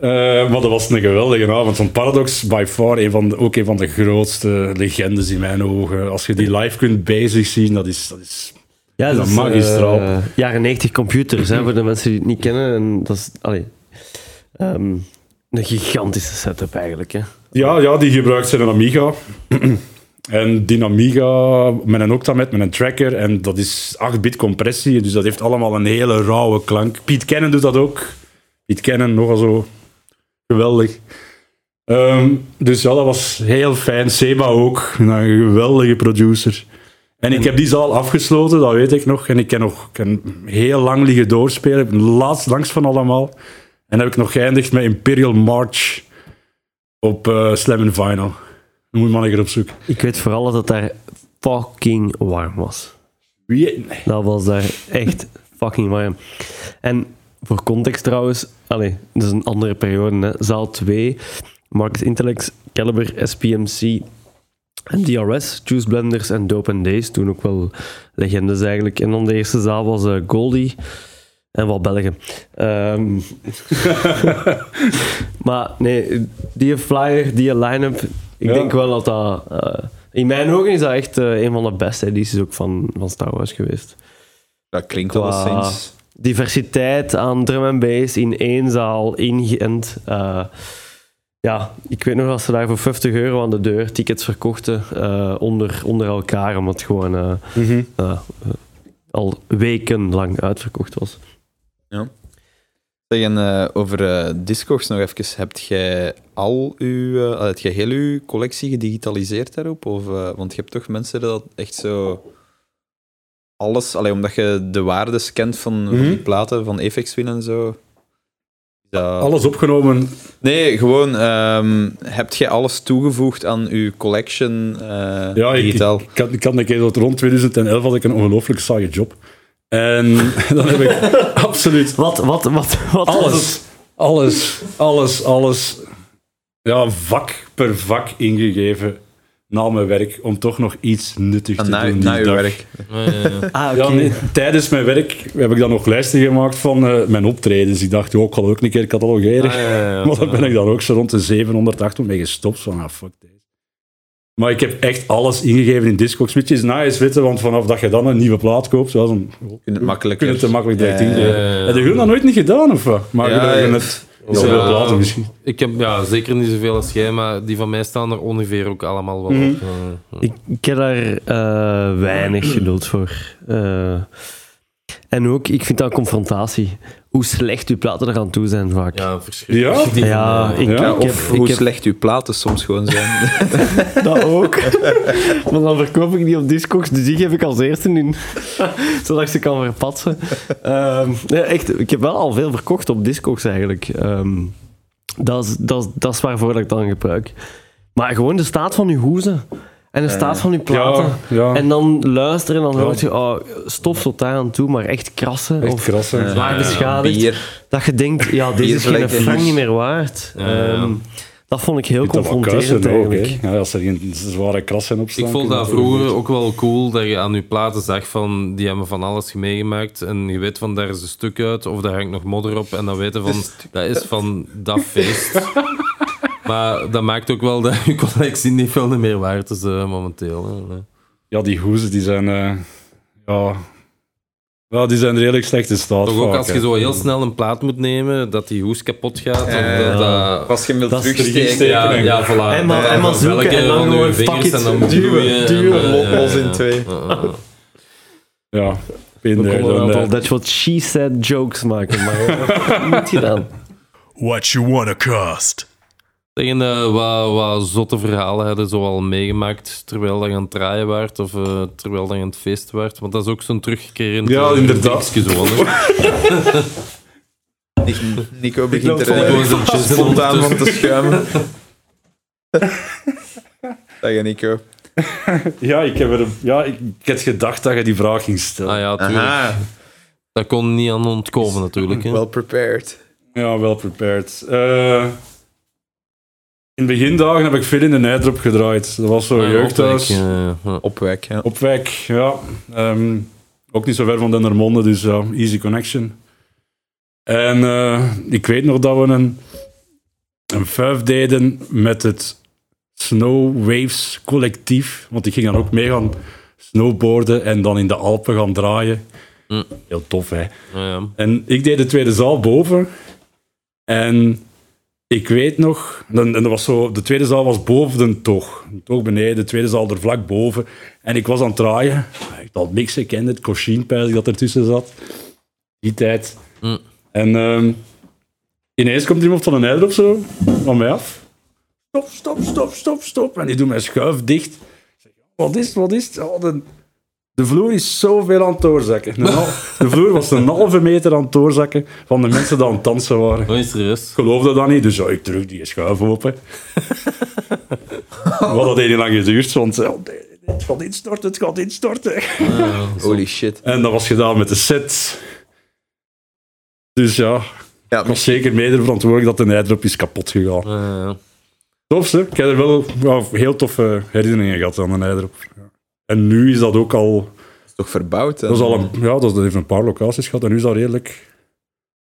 Eh, maar dat was een geweldige avond. Want Paradox, by far, een van de, ook een van de grootste legendes in mijn ogen. Als je die live kunt bezig zien, dat is... Dat is Ja, dat is magistraal. eh, jaren 90 computers, hè, voor de mensen die het niet kennen. En dat is allee, ehm, een gigantische setup eigenlijk. Hè. Ja, ja, die gebruikt zijn Amiga. en die Amiga met een Octamet, met een tracker. En dat is 8-bit compressie, dus dat heeft allemaal een hele rauwe klank. Piet Cannon doet dat ook. Piet Cannon, nogal zo geweldig. Ehm, dus ja, dat was heel fijn. Seba ook, een geweldige producer. En ik heb die zaal afgesloten, dat weet ik nog. En ik kan nog kan heel lang liggen doorspelen. Laatst langs van allemaal. En heb ik nog geëindigd met Imperial March op eh Slam Vinyl. Dan moet een keer op zoek. Ik weet vooral dat het daar fucking warm was. Wie? Nee. Dat was daar echt fucking warm. En voor context trouwens, allee, dat is een andere periode. Hè. Zaal 2, Marcus Intellects, Caliber, SPMC en DRS, Juice Blenders en Dope and Days. Toen ook wel legendes eigenlijk. En dan de eerste zaal was eh, Goldie en wat Belgen. Ehm, maar nee, die flyer, die line-up, ik Ja. denk wel dat dat... eh, in mijn ogen is dat echt eh, een van de beste edities ook van, van Star Wars geweest. Dat klinkt wel eens. diversiteit aan drum en bass in één zaal ingeënt. Eh, ja, ik weet nog dat ze daar voor 50 euro aan de deur tickets verkochten onder, onder elkaar, omdat het gewoon Mhm. al wekenlang uitverkocht was. Zeggen, eh, over eh Discogs nog even. Hebt jij al uw, eh, het geheel uw collectie gedigitaliseerd daarop? Of, want je hebt toch mensen dat echt zo alles, allee, omdat je de waarde scant van, van die Mhm. platen van Apex Twin en zo. dat- Alles opgenomen. Nee, gewoon, ehm heb jij alles toegevoegd aan uw collection Ja, ik, digitaal? ik, had, ik had een keer zo rond 2011 had ik een ongelooflijk saaie job. En dan heb ik absoluut Wat, wat, wat, wat was het? alles, alles, alles, alles, ja, vak per vak ingegeven na mijn werk om toch nog iets nuttigs te na, doen. na dag. werk. Ja, ja, ja. Ah, oké. Ja, nee, tijdens mijn werk heb ik dan nog lijsten gemaakt van eh, mijn optredens. Ik dacht, oh, ik ga ook een keer catalogeren. Ah, ja, ja, ja. Maar daar ben ik dan ook zo rond de 700, 800 mee gestopt. Van, ah, fuck. Maar ik heb echt alles ingegeven in Discogs. Which is nice, weet je, want vanaf dat je dan een nieuwe plaat koopt, zoals een, Kun je het kun je het er makkelijk direct Ja, ingeven. ja, ja, ja. Heb je dat nooit niet gedaan, of wat? Maar Ja, je ja. het zoveel Ja. platen misschien. Ik heb ja, zeker niet zoveel als jij, maar die van mij staan er ongeveer ook allemaal wel Mhm. op. eh. Ik, ik heb daar eh, weinig geduld voor. Eh, en ook, ik vind dat confrontatie. Hoe slecht uw platen eraan toe zijn vaak. ja, verschrikkelijk. Ja? Ja, ik, Ja, ik Of heb, ik hoe heb slecht uw platen soms gewoon zijn. dat ook. maar dan verkoop ik die op Discogs, dus die geef ik als eerste in. zodat ik ze kan verpatsen. Ehm, nee, echt, ik heb wel al veel verkocht op Discogs eigenlijk. Ehm, dat, is, dat, is, dat is waarvoor dat ik dan gebruik. Maar gewoon de staat van uw hoezen. En de staat van uw platen. Ja, ja. En dan luisteren en dan Ja. hoort je, oh, stof tot daar aan toe, maar echt krassen. echt of krassen. zwaar Ja, beschadigd. Bier. Dat je denkt, ja, deze is is geen lekker. frank niet meer waard. Ehm, dat vond ik heel Je confronterend ook. Ja, als er geen zware krassen op staan. Ik vond je dat vroeger ook wel cool dat je aan je platen zag van die hebben van alles meegemaakt en je weet van daar is een stuk uit of daar hangt nog modder op en dan weten van dat is van dat feest. Maar dat maakt ook wel dat je collectie niet veel meer waard is eh, momenteel. hè. Ja, die hoezen die zijn... eh, ja, ja, die zijn redelijk slecht in staat. Toch ook vaak, als je hè. zo heel snel een plaat moet nemen, dat die hoes kapot gaat. of Ja, dat, dat- Als je hem Dat terugsteken, ja, ja, voilà. En maar- en maar zoeken en dan gewoon it, dan duwen, duwen. duwen, en, los- eh, los in ja, twee. ja, ja. Ja, We een dan, aantal eh, That's what she said jokes maken, maar eh, niet gedaan. What you wanna cost? Tegen uh, wat, wat zotte verhalen hadden zo al meegemaakt terwijl dat je aan het draaien waart of eh, terwijl dat je aan het feest waart. Want dat is ook zo'n terugkerend Ja, eh, inderdaad. zo, hè. Nico- begint er gewoon eh, zo'n chisel spontaan van te schuimen. Dag Nico. Ja, ik heb, er, ja ik, ik had gedacht dat je die vraag ging stellen. Ah ja, tuurlijk. Aha, Dat kon niet aan ontkomen natuurlijk. Hè. well prepared. Ja, wel prepared. Eh, in begindagen heb ik veel in de Nijdrop gedraaid. Dat was zo'n Ah, jeugdhuis. opwek, eh, ja. Opwek, ja. Ehm, ook niet zo ver van Dendermonde, dus ja, easy connection. En eh, ik weet nog dat we een, een vijf deden met het Snow Waves collectief. Want ik ging dan ook mee gaan snowboarden en dan in de Alpen gaan draaien. Mm. Heel tof, hè. Ja, ja. En ik deed de tweede zaal boven. En ik weet nog, en en dat was zo, de tweede zaal was boven de toog. De toog beneden, de tweede zaal er vlak boven. En ik was aan het draaien. Ik had mixen kende, het Cochin dat ertussen zat. Die tijd. Mm. En ehm, ineens komt iemand van een eider of zo, van mij af. Stop, stop, stop, stop, stop. En die doet mijn schuif dicht. Ik zeg, wat is het, wat is het? Oh, de, de vloer is zoveel aan het doorzakken. De vloer was een halve meter aan het doorzakken van de mensen die aan het dansen waren. Oh, is serieus? Ik geloofde dat niet, dus ja, ik terug die schuif open. Wat dat heel lang geduurd, want ja, het gaat instorten, het gaat instorten. Holy shit. En dat was gedaan met de set. Dus ja, Ja, ik was zeker mede verantwoordelijk dat de nijdrop is kapot gegaan. Ja, ja. Tofste, ik heb er wel ja, heel toffe herinneringen gehad aan de nijdrop. En nu is dat ook al... is toch verbouwd? Dat, is al een, ja, dat heeft een paar locaties gehad en nu is dat redelijk...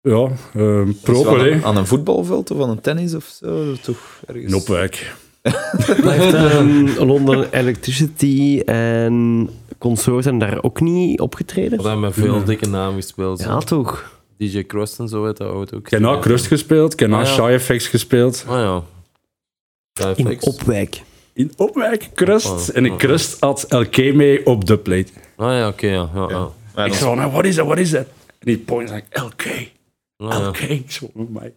Ja, het proper, aan, aan een voetbalveld of aan een tennis of zo? Toch ergens. In Opwijk. Hij heeft ehm, London Electricity en consorten daar ook niet opgetreden? Dat hebben met veel dikke namen gespeeld. Ja, toch? DJ Crust en zo, weet dat ooit ook. Ik heb na Crust gespeeld, ik heb na Ah, ja. Shy Effects gespeeld. Ah ja. Ja, In. Opwijk. In Opwijk, Crust. Oh, En oh. ik Crust had LK mee op de plate. Ah ja, oké, ja. ja, ja. Ja, Ik dat- zo van, what is that, what is that? En die point like, LK, Ah, ja. LK. Ik zo, oh my.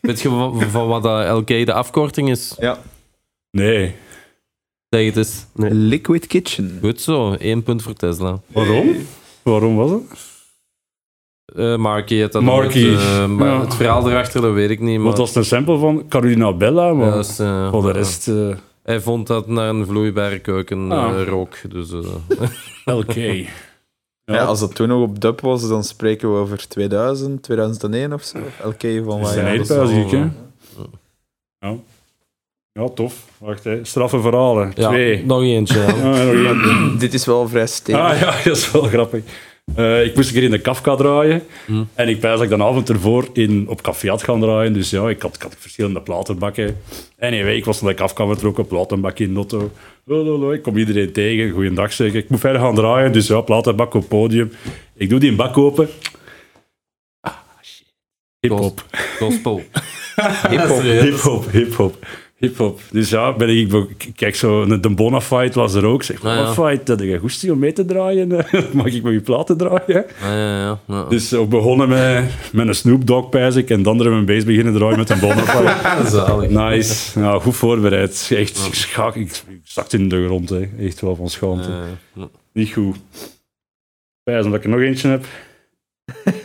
Weet je van, van wat dat LK de afkorting is? ja. Nee. Zeg het eens. Liquid Kitchen. Goed zo, één punt voor Tesla. Waarom? Waarom was het? Eh Marky heeft dat Marky. nooit, eh, maar Ja. Het verhaal erachter, dat weet ik niet. Maar Want dat is een sample van Carolina Bella, maar Ja, dat is, eh, voor de rest eh, Hij vond dat naar een vloeibare keuken Ah. eh, rook. Dus, eh, LK. Ja. als dat toen nog op dub was, dan spreken we over 2000, 2001 of zo. LK van mij. dat is ik, hè. Ja. ja, tof. Wacht, hè. Straffe verhalen. ja, Twee. nog eentje. ja. Ah, nog één. Dit is wel vrij stevig. Ah ja, dat is wel grappig. Eh, ik moest een keer in de Kafka draaien. Hm. En ik pijs dat ik de avond ervoor in, op café had gaan draaien. Dus ja, ik had, ik had verschillende platenbakken. Anyway, ik was naar de Kafka vertrokken, platenbak in Notto. Lololo, Ik kom iedereen tegen. Goeiedag zeg ik. Ik moet verder gaan draaien. Dus ja, platenbak op podium. Ik doe die een bak open. Ah, shit. Hip-hop. Gospel. Hip-hop. Hip-hop, hip-hop. Hip-hop. Dus ja, ben ik, ik kijk zo, de Bonafide was er ook. Ik Zeg, Ah. Bonafide, dat je goesting om mee te draaien? Mag ik met je platen draaien? Ah, ja, ja, ja. Dus we begonnen met, met een Snoop Dogg, pijs ik, en dan hebben we een bass beginnen draaien met een Bonafide. Zalig. nice. Nou, goed voorbereid. Echt, ik, schaak, ik, ik stak in de grond, hè. echt wel van schaamte. Eh, ja. Niet goed. Pijs, omdat ik er nog eentje heb.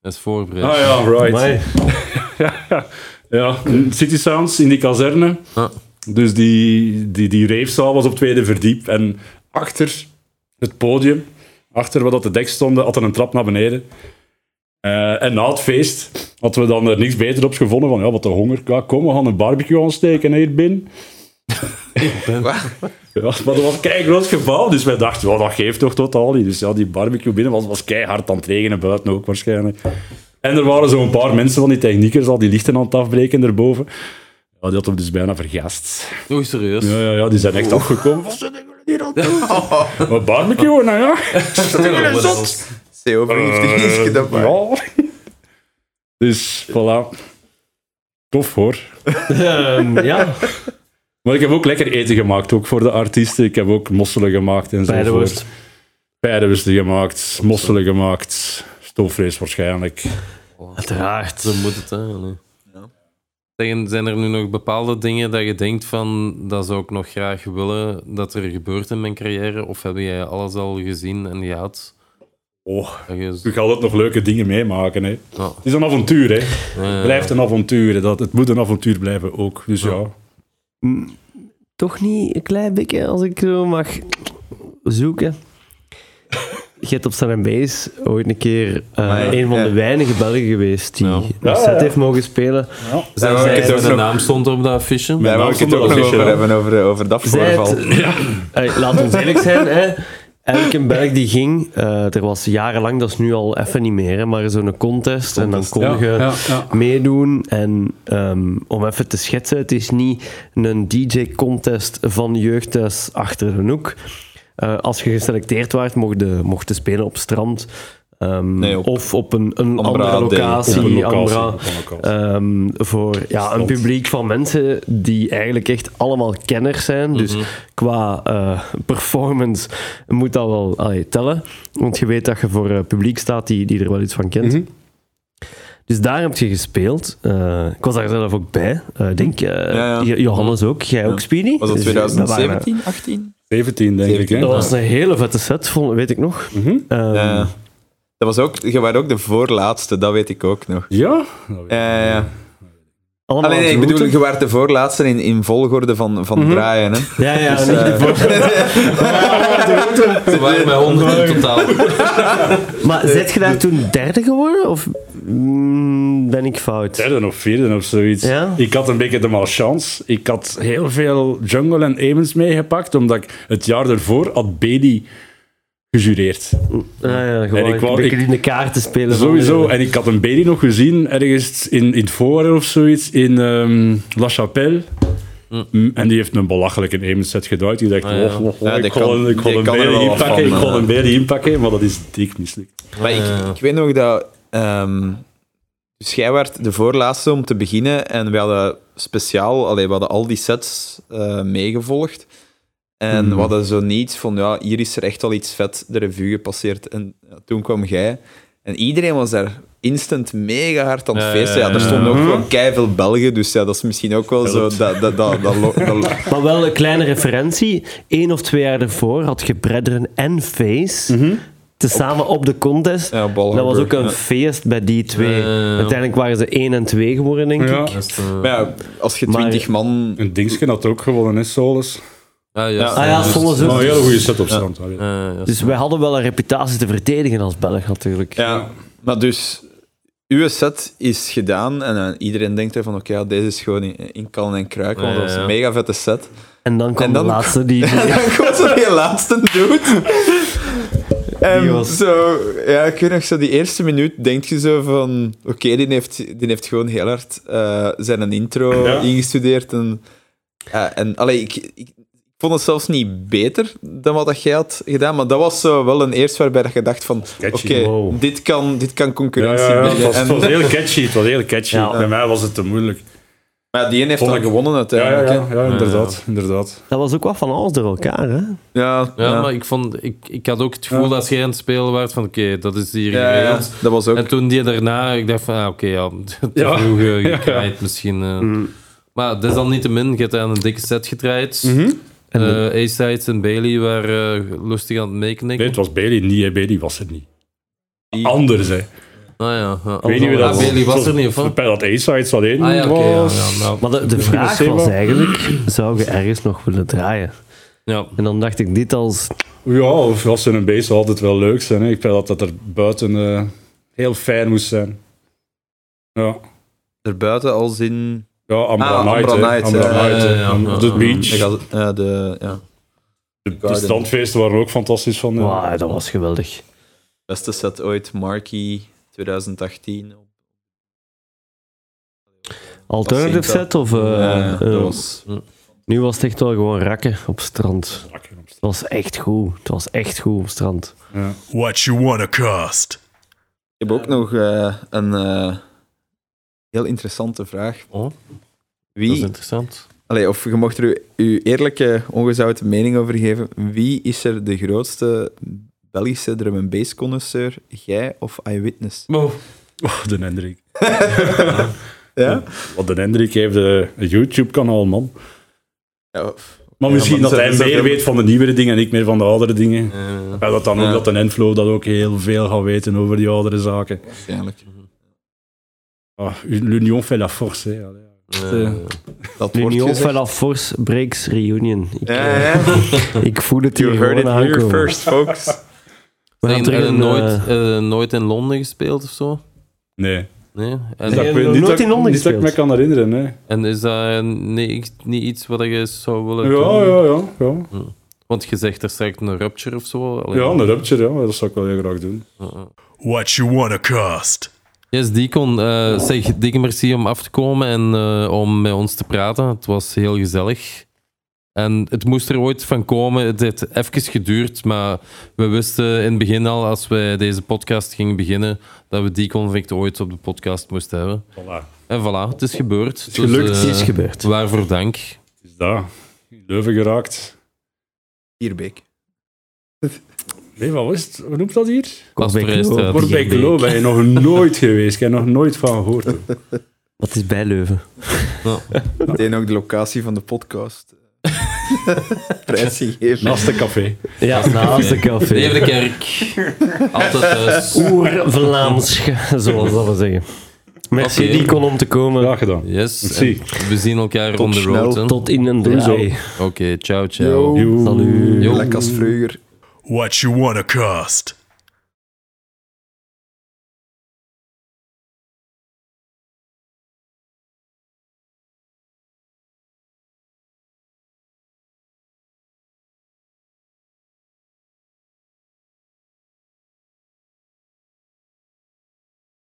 Dat is voorbereid. Ah ja, right. Ja, ja, City Sounds in die kazerne. Ah. Dus die, die, die ravezaal was op tweede verdiep. En achter het podium, achter waar dat de dek stonden, had er een trap naar beneden. Eh, en na het feest hadden we dan er niks beter op gevonden. Van ja, wat de honger. Ja, kom, we gaan een barbecue aansteken hier binnen. Ja, maar dat was een groot gebouw, dus wij dachten, ja, dat geeft toch totaal niet. Dus ja, die barbecue binnen was, was keihard aan het regenen, buiten ook waarschijnlijk. En er waren zo'n paar mensen van die techniekers al die lichten aan het afbreken erboven. Ja, die hadden we dus bijna vergast. Oei, serieus. Ja, ja, ja, die zijn echt afgekomen. Wat zijn hier aan het doen? Wat barbecue, nou ja. Ja, zot. CO-vergiftiging is Eh, gedaan. ja. Dus, voilà. Tof hoor. Ehm, ja, Maar ik heb ook lekker eten gemaakt, ook voor de artiesten. Ik heb ook mosselen gemaakt en zo. Bijdeworst. Pijdenwusten gemaakt, mosselen gemaakt, stoofvlees waarschijnlijk. uiteraard. Zo moet het, hè. Ja. Zijn er nu nog bepaalde dingen dat je denkt van, dat zou ik nog graag willen dat er gebeurt in mijn carrière? Of heb jij alles al gezien en gehad? Oh, je, gaat altijd nog leuke dingen meemaken. Hè. Het is een avontuur, hè. Ja, ja. blijft een avontuur. Dat, het moet een avontuur blijven ook. Dus ja. Ja. Toch niet een klein beetje, als ik zo mag zoeken. Hebt op Base ooit een keer eh, ja, een van ja. de weinige Belgen geweest die Ja. een set heeft mogen spelen. Ja. Het Zijn ook zijn nog- naam stond op dat affiche. wou ik het ook nog over hebben, over, over dat Zij voorval. het- Eh, laat ons eerlijk zijn, hè. elke Belg die ging, eh, er was jarenlang, dat is nu al even niet meer, hè, maar zo'n contest, en dan kon Ja, je ja, ja. meedoen. En ehm, om even te schetsen, het is niet een DJ-contest van jeugdhuis achter de hoek. Eh, als je geselecteerd werd, mocht je, mocht je spelen op strand. ehm, Nee, op of op een, een Ambra andere locatie. Op een locatie, Ambra. op een locatie. Ehm, voor ja, een publiek van mensen die eigenlijk echt allemaal kenners zijn. Dus qua eh, performance moet dat wel allee, tellen. Want je weet dat je voor eh, publiek staat die, die er wel iets van kent. Mhm. Dus daar heb je gespeeld. Eh, ik was daar zelf ook bij. Eh, Ik denk, ja. Jo- Johannes ook. Jij ook, Speedy? Was dat Dus, eh, we waren- 2017, 18? 17, denk ik. 17. Hè? Dat was een hele vette set, vond- weet ik nog. Mhm. Ehm, Ja. Dat was ook, je was ook de voorlaatste, dat weet ik ook nog. Ja, ja. Allemaal Allee, nee, aan ik bedoel, je was de voorlaatste in, in volgorde van, van draaien. Hè. Ja, ja, Dus, niet eh, de voor- Ze waren bij 100 in totaal. Maar zit je daar toen derde geworden? Of mm, ben ik fout? Derde of vierde of zoiets. Ja? Ik had een beetje de malchance. Ik had heel veel jungle en Amons meegepakt, omdat ik het jaar ervoor had Bailey gejureerd. Ah, ja, gewoon En ik wou- een beetje ik- in de kaarten spelen. van- Sowieso. En ik had een Bailey nog gezien, ergens in, in het voorjaar of zoiets, in ehm, La Chapelle. Mm, En die heeft een belachelijke aim set geduid. Die dacht, Ah, ja. oh, oh, oh, Ja, ik kon ik kon wat inpakken, ik kon eh. hem beide inpakken, maar dat is dik mislukt. Maar ik, Ja. ik weet nog dat... ehm, dus jij werd de voorlaatste om te beginnen en we hadden speciaal... Allee, we hadden al die sets eh, meegevolgd. En Hmm. we hadden zo niet van, ja, hier is er echt al iets vet de revue gepasseerd. En ja, toen kwam jij. En iedereen was daar instant mega hard aan het feesten. Ja, er stonden ook gewoon keiveel Belgen, dus ja, dat is misschien ook wel zo... dat- Dat, dat, dat, dat, dat- Maar wel een kleine referentie. Eén of twee jaar ervoor had je Brethren en Face Mhm. tezamen op de contest. ja, Dat was ook een Ja. feest bij die twee. Ja. Uiteindelijk waren ze 1 en 2 geworden, denk Ja. ik. Dat is, Maar ja, als je Maar- twintig man... Een Dingske had ook gewonnen, hè, Solus. Ah, Ja. Ah ja, dus- Solus ook. Maar een hele goede set op stand. Dus wij hadden wel een reputatie te verdedigen als Belg, natuurlijk. Ja, maar dus... Uw set is gedaan en eh, iedereen denkt ervan, oké, ja, deze is gewoon in, in kan en kruiken, want Ja, dat was ja. een mega vette set. En dan kwam En dan- de laatste die... En dan zo die laatste doet. En Die was- zo, ja, ik weet nog, zo die eerste minuut denk je zo van, oké, die, heeft, die heeft gewoon heel hard eh, zijn intro Ja. ingestudeerd. En, ja, en allee, ik, ik vond het zelfs niet beter dan wat dat jij had gedaan, maar dat was zo wel een eerste waarbij dat je dacht van, oké, Catchy. Wow. dit, kan, dit kan Ja, concurrentie ja, ja, het bieden. was, En- het was heel catchy. Het was heel catchy. Ja. Bij mij was het te moeilijk. maar ja, die een heeft dan gewonnen Ja, ja, uiteindelijk. ja, hè. ja, inderdaad. inderdaad. Dat was ook wat van alles door elkaar, hè? Ja, Ja, maar ik, vond, ik, ik had ook het gevoel Ja. als jij aan het spelen werd van oké, dat is hier ja, ja, geregeld. dat was ook... En toen die daarna, ik dacht van ah, oké, ja, te Ja. vroeg eh, Ja. gekraaid misschien. eh. Mm. Maar dat is dan niet te min, je hebt aan een dikke set gedraaid. Mhm. En Eh, A-Sides en Bailey waren eh, lustig aan het meeknikken. Nee, het was Bailey niet. hè. Bailey was er niet. Die- Anders, hè. Ah ja. ja. Ik weet niet wie dat Ah, Bailey was er niet, of wat? Bij dat A-Sides alleen Ah ja, was. ja, nou, Maar de, vraag was eigenlijk, zou je ergens nog willen draaien? ja. En dan dacht ik dit als... Ja, of als ze een base zou altijd wel leuk zijn. Hè. Ik vind dat dat er buiten eh, heel fijn moest zijn. Ja, Erbuiten als in... ja Ambra Ah, Night. Ambra hè. Night, Ambra Night, ja, op de beach. Ik had- ja, de ja, De, de strandfeesten waren ook fantastisch van. ja. Wauw, dat was geweldig. beste set ooit, Marquee 2018. Alternative set of... eh, Ja, eh, dat was... Nu was het echt wel gewoon rakken op strand. Rakken op Het was echt goed. Het was echt goed op strand. Ja. What you wanna cost? Ik heb ook nog eh, een eh, heel interessante vraag. Oh, dat is Wie, interessant. allee, of je mocht er uw, eerlijke, ongezouten mening over geven. Wie is er de grootste Belgische drum and bass connoisseur? Jij of Eyewitness? Oh. Oh, de Hendrik. Ja? Want de Hendrik heeft eh, een YouTube-kanaal, man. ja Maar Ja, misschien maar dat hij meer weet van de nieuwere dingen en ik meer van de oudere dingen. Ja, dat dan ook dat een Enflow dat ook heel veel gaat weten over die oudere zaken. waarschijnlijk. Ah, L'Union fait la force. Hè. Allee. eh, Dat L'Union fait la Force Breaks Reunion. Ik, Ja, eh, ja. ik voel het hier You heard gewoon it here aankomen. first, folks. We een, nooit, eh, eh, nooit in Londen gespeeld of zo? Nee. Nee? En, Nee, nooit niet dat, in Londen niet dat ik me gespeeld? kan herinneren. Nee. en is dat nee, niet iets wat je zou willen Ja, doen? ja, ja, ja. Want je zegt er straks een rupture of zo. Allee, Ja, een rupture, ja. Dat zou ik wel heel graag doen. uh, uh. What you wanna cost? Yes, Deacon. eh zeg, dikke merci om af te komen en eh, om met ons te praten. Het was heel gezellig. En het moest er ooit van komen. Het heeft even geduurd, maar we wisten in het begin al, als wij deze podcast gingen beginnen, dat we die convict ooit op de podcast moesten hebben. Voilà. En voilà, het is gebeurd. Het is gelukt. Het is gebeurd. Waarvoor dank. Is dat. In Leuven geraakt. Hierbeek. Nee, wat was het? Hoe noemt dat hier? Wordt bij. Glo ben je nog nooit geweest. Ik heb er nog nooit van gehoord. Wat is bij Leuven? Meteen ook de locatie van de podcast. Prijs gegeven. Naast de café. Ja, naast de café. Leven de kerk. Altijd thuis. Oer-Vlaams, zoals dat we zeggen. Merci, Oké. Deacon, om te komen. Graag gedaan. Yes. We zien elkaar Tot on the road. Tot in een draai. Oké, ciao, ciao. Yo. Joe. Salut. Yo. Lekker als vroeger. What you wanna cost?